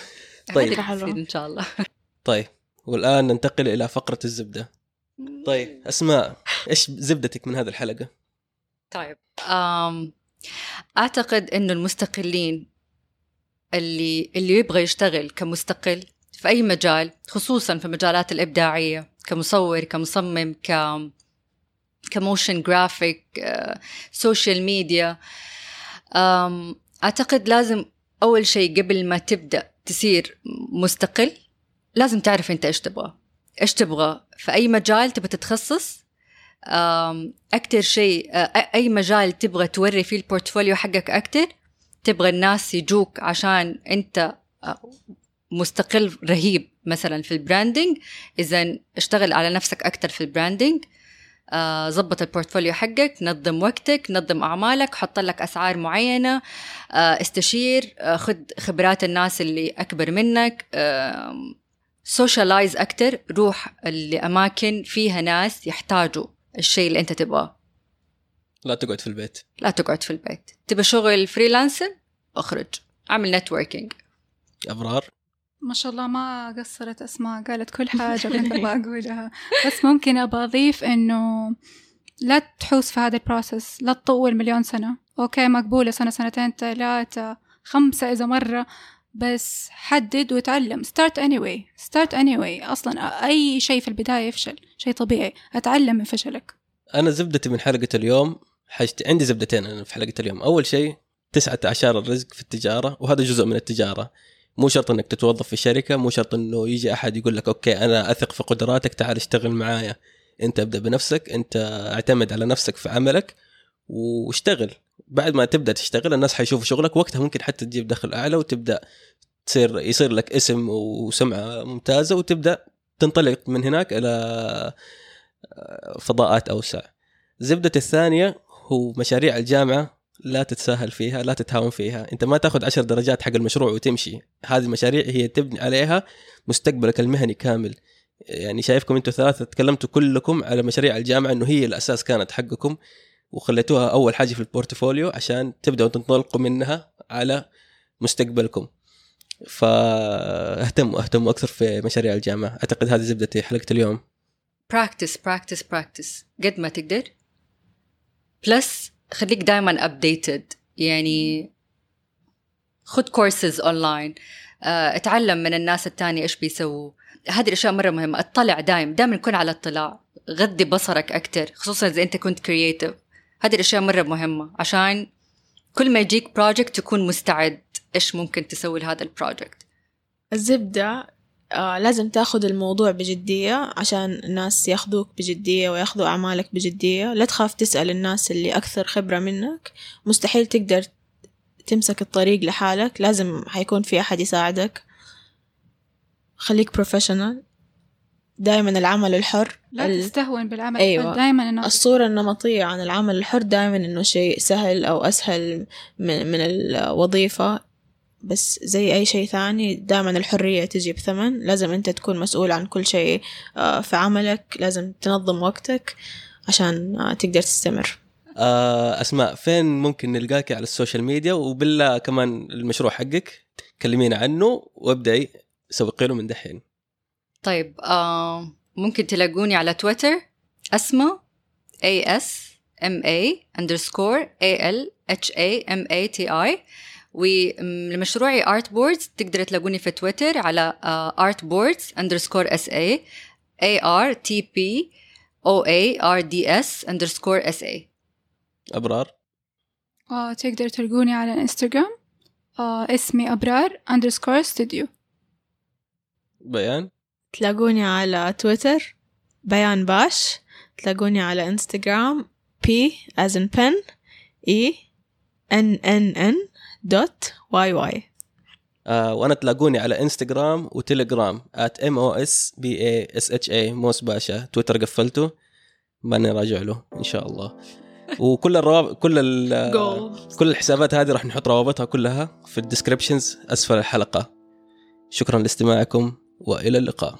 طيب. إن شاء الله. طيب. والآن ننتقل إلى فقرة الزبدة. طيب أسماء إيش زبدتك من هذه الحلقة؟ طيب أم أعتقد إنه المستقلين اللي اللي يبغى يشتغل كمستقل في أي مجال خصوصا في المجالات الإبداعية كمصور كمصمم ك ك motion graphic social media. أعتقد لازم أول شيء قبل ما تبدأ تصير مستقل لازم تعرف أنت إيش تبغى. إيش تبغى؟ في أي مجال تبغى تتخصص؟ أكتر شيء أ- أي مجال تبغى توري فيه ال portfolio حقك أكتر؟ تبغى الناس يجوك عشان أنت أ، مستقل رهيب مثلا في ال branding إذا اشتغل على نفسك أكتر في ال branding آه، ظبط ال portfolio حقك نظم وقتك نظم أعمالك حط لك أسعار معينة. آه، استشير آه، خد خبرات الناس اللي أكبر منك. socialize أكتر روح لأماكن فيها ناس يحتاجوا الشيء اللي أنت تبغاه. لا تقعد في البيت. لا تقعد في البيت. تبى شغل freelancer أخرج. أعمل networking أبرار. ما شاء الله ما قصرت أسماء قالت كل حاجة كنت أبغى أقولها. بس ممكن أبغى أضيف إنه لا تحوس في هذا ال process لا تطول مليون سنة. okay مقبولة سنة سنتين ثلاثة خمسة إذا مرة. بس حدد وتعلم. Start anyway. Start anyway. أصلا أي شيء في البداية يفشل. شيء طبيعي. أتعلم من فشلك. أنا زبدتي من حلقة اليوم حاجتي عندي زبدتين أنا في حلقة اليوم. أول شيء تسعة اعشار الرزق في التجارة وهذا جزء من التجارة. مو شرط إنك تتوظف في شركة مو شرط إنه يجي أحد يقول لك okay أنا أثق في قدراتك تعال اشتغل معايا. أنت ابدأ بنفسك أنت اعتمد على نفسك في عملك واشتغل. بعد ما تبدأ تشتغل الناس حيشوفوا شغلك وقتها ممكن حتى تجيب دخل أعلى وتبدأ تصير يصير لك اسم وسمعة ممتازة وتبدأ تنطلق من هناك إلى فضاءات أوسع. زبدة الثانية هو مشاريع الجامعة لا تتساهل فيها لا تتهاون فيها. انت ما تاخذ عشر درجات حق المشروع وتمشي. هذه المشاريع هي تبني عليها مستقبلك المهني كامل. يعني شايفكم أنتم ثلاثة تكلمتوا كلكم على مشاريع الجامعة انه هي الأساس كانت حقكم وخليتوها أول حاجة في ال portfolio عشان تبدأوا تنطلقوا منها على مستقبلكم. فاهتموا اهتموا أكثر في مشاريع الجامعة. أعتقد هذه زبدتي حلقة اليوم. practice practice practice قد ما تقدر. plus خليك دائما updated يعني خد courses online اتعلم من الناس التانية إيش بيسووا. هذه الأشياء مرة مهمة. اطلع دايم. دائما كن على اطلاع. غذي بصرك أكتر. خصوصا إذا أنت كنت creative هذه الأشياء مرة مهمة. عشان كل ما يجيك project تكون مستعد إيش ممكن تسوي لهذا ال project الزبدة آه لازم تاخذ الموضوع بجدية عشان الناس ياخذوك بجدية وياخذوا أعمالك بجدية. لا تخاف تسأل الناس اللي أكثر خبرة منك. مستحيل تقدر تمسك الطريق لحالك. لازم حيكون في أحد يساعدك. خليك بروفيشنال دائما العمل الحر. لا ال- تستهون بالعمل أيوة. دائما الناس الصورة النمطية عن العمل الحر دائما إنه شيء سهل أو أسهل من, من الوظيفة. بس زي أي شيء ثاني دائما الحرية تجي بثمن. لازم أنت تكون مسؤول عن كل شيء آه، في عملك. لازم تنظم وقتك عشان آه، تقدر تستمر. آه أسماء فين ممكن نلقاك على ال social media؟ وبالله كمان المشروع حقك. كلمينا عنه وابدأي. سوقي له من دحين. طيب آه ممكن تلاقوني على تويتر. أسماء A S M A underscore A L H A M A T I. ولمشروعي Art Boards تقدر تلاقوني في تويتر على Art Boards underscore S A A R T P O A R D S underscore S A. أبرار؟ آه تقدر تلقوني على الانستغرام آه اسمي أبرار underscore studio. بيان؟ تلاقوني على تويتر بيان باش. تلاقوني على انستغرام P as in pen E N N N. Y Y. آه وأنا تلاقوني على انستغرام وتليجرام at m o s b a s h a موس باشا تويتر قفلته ماني راجع له إن شاء الله. وكل الروابط كل ال-. كل الحسابات هذه راح نحط روابطها كلها في ال descriptions أسفل الحلقة. شكرا لاستماعكم وإلى اللقاء.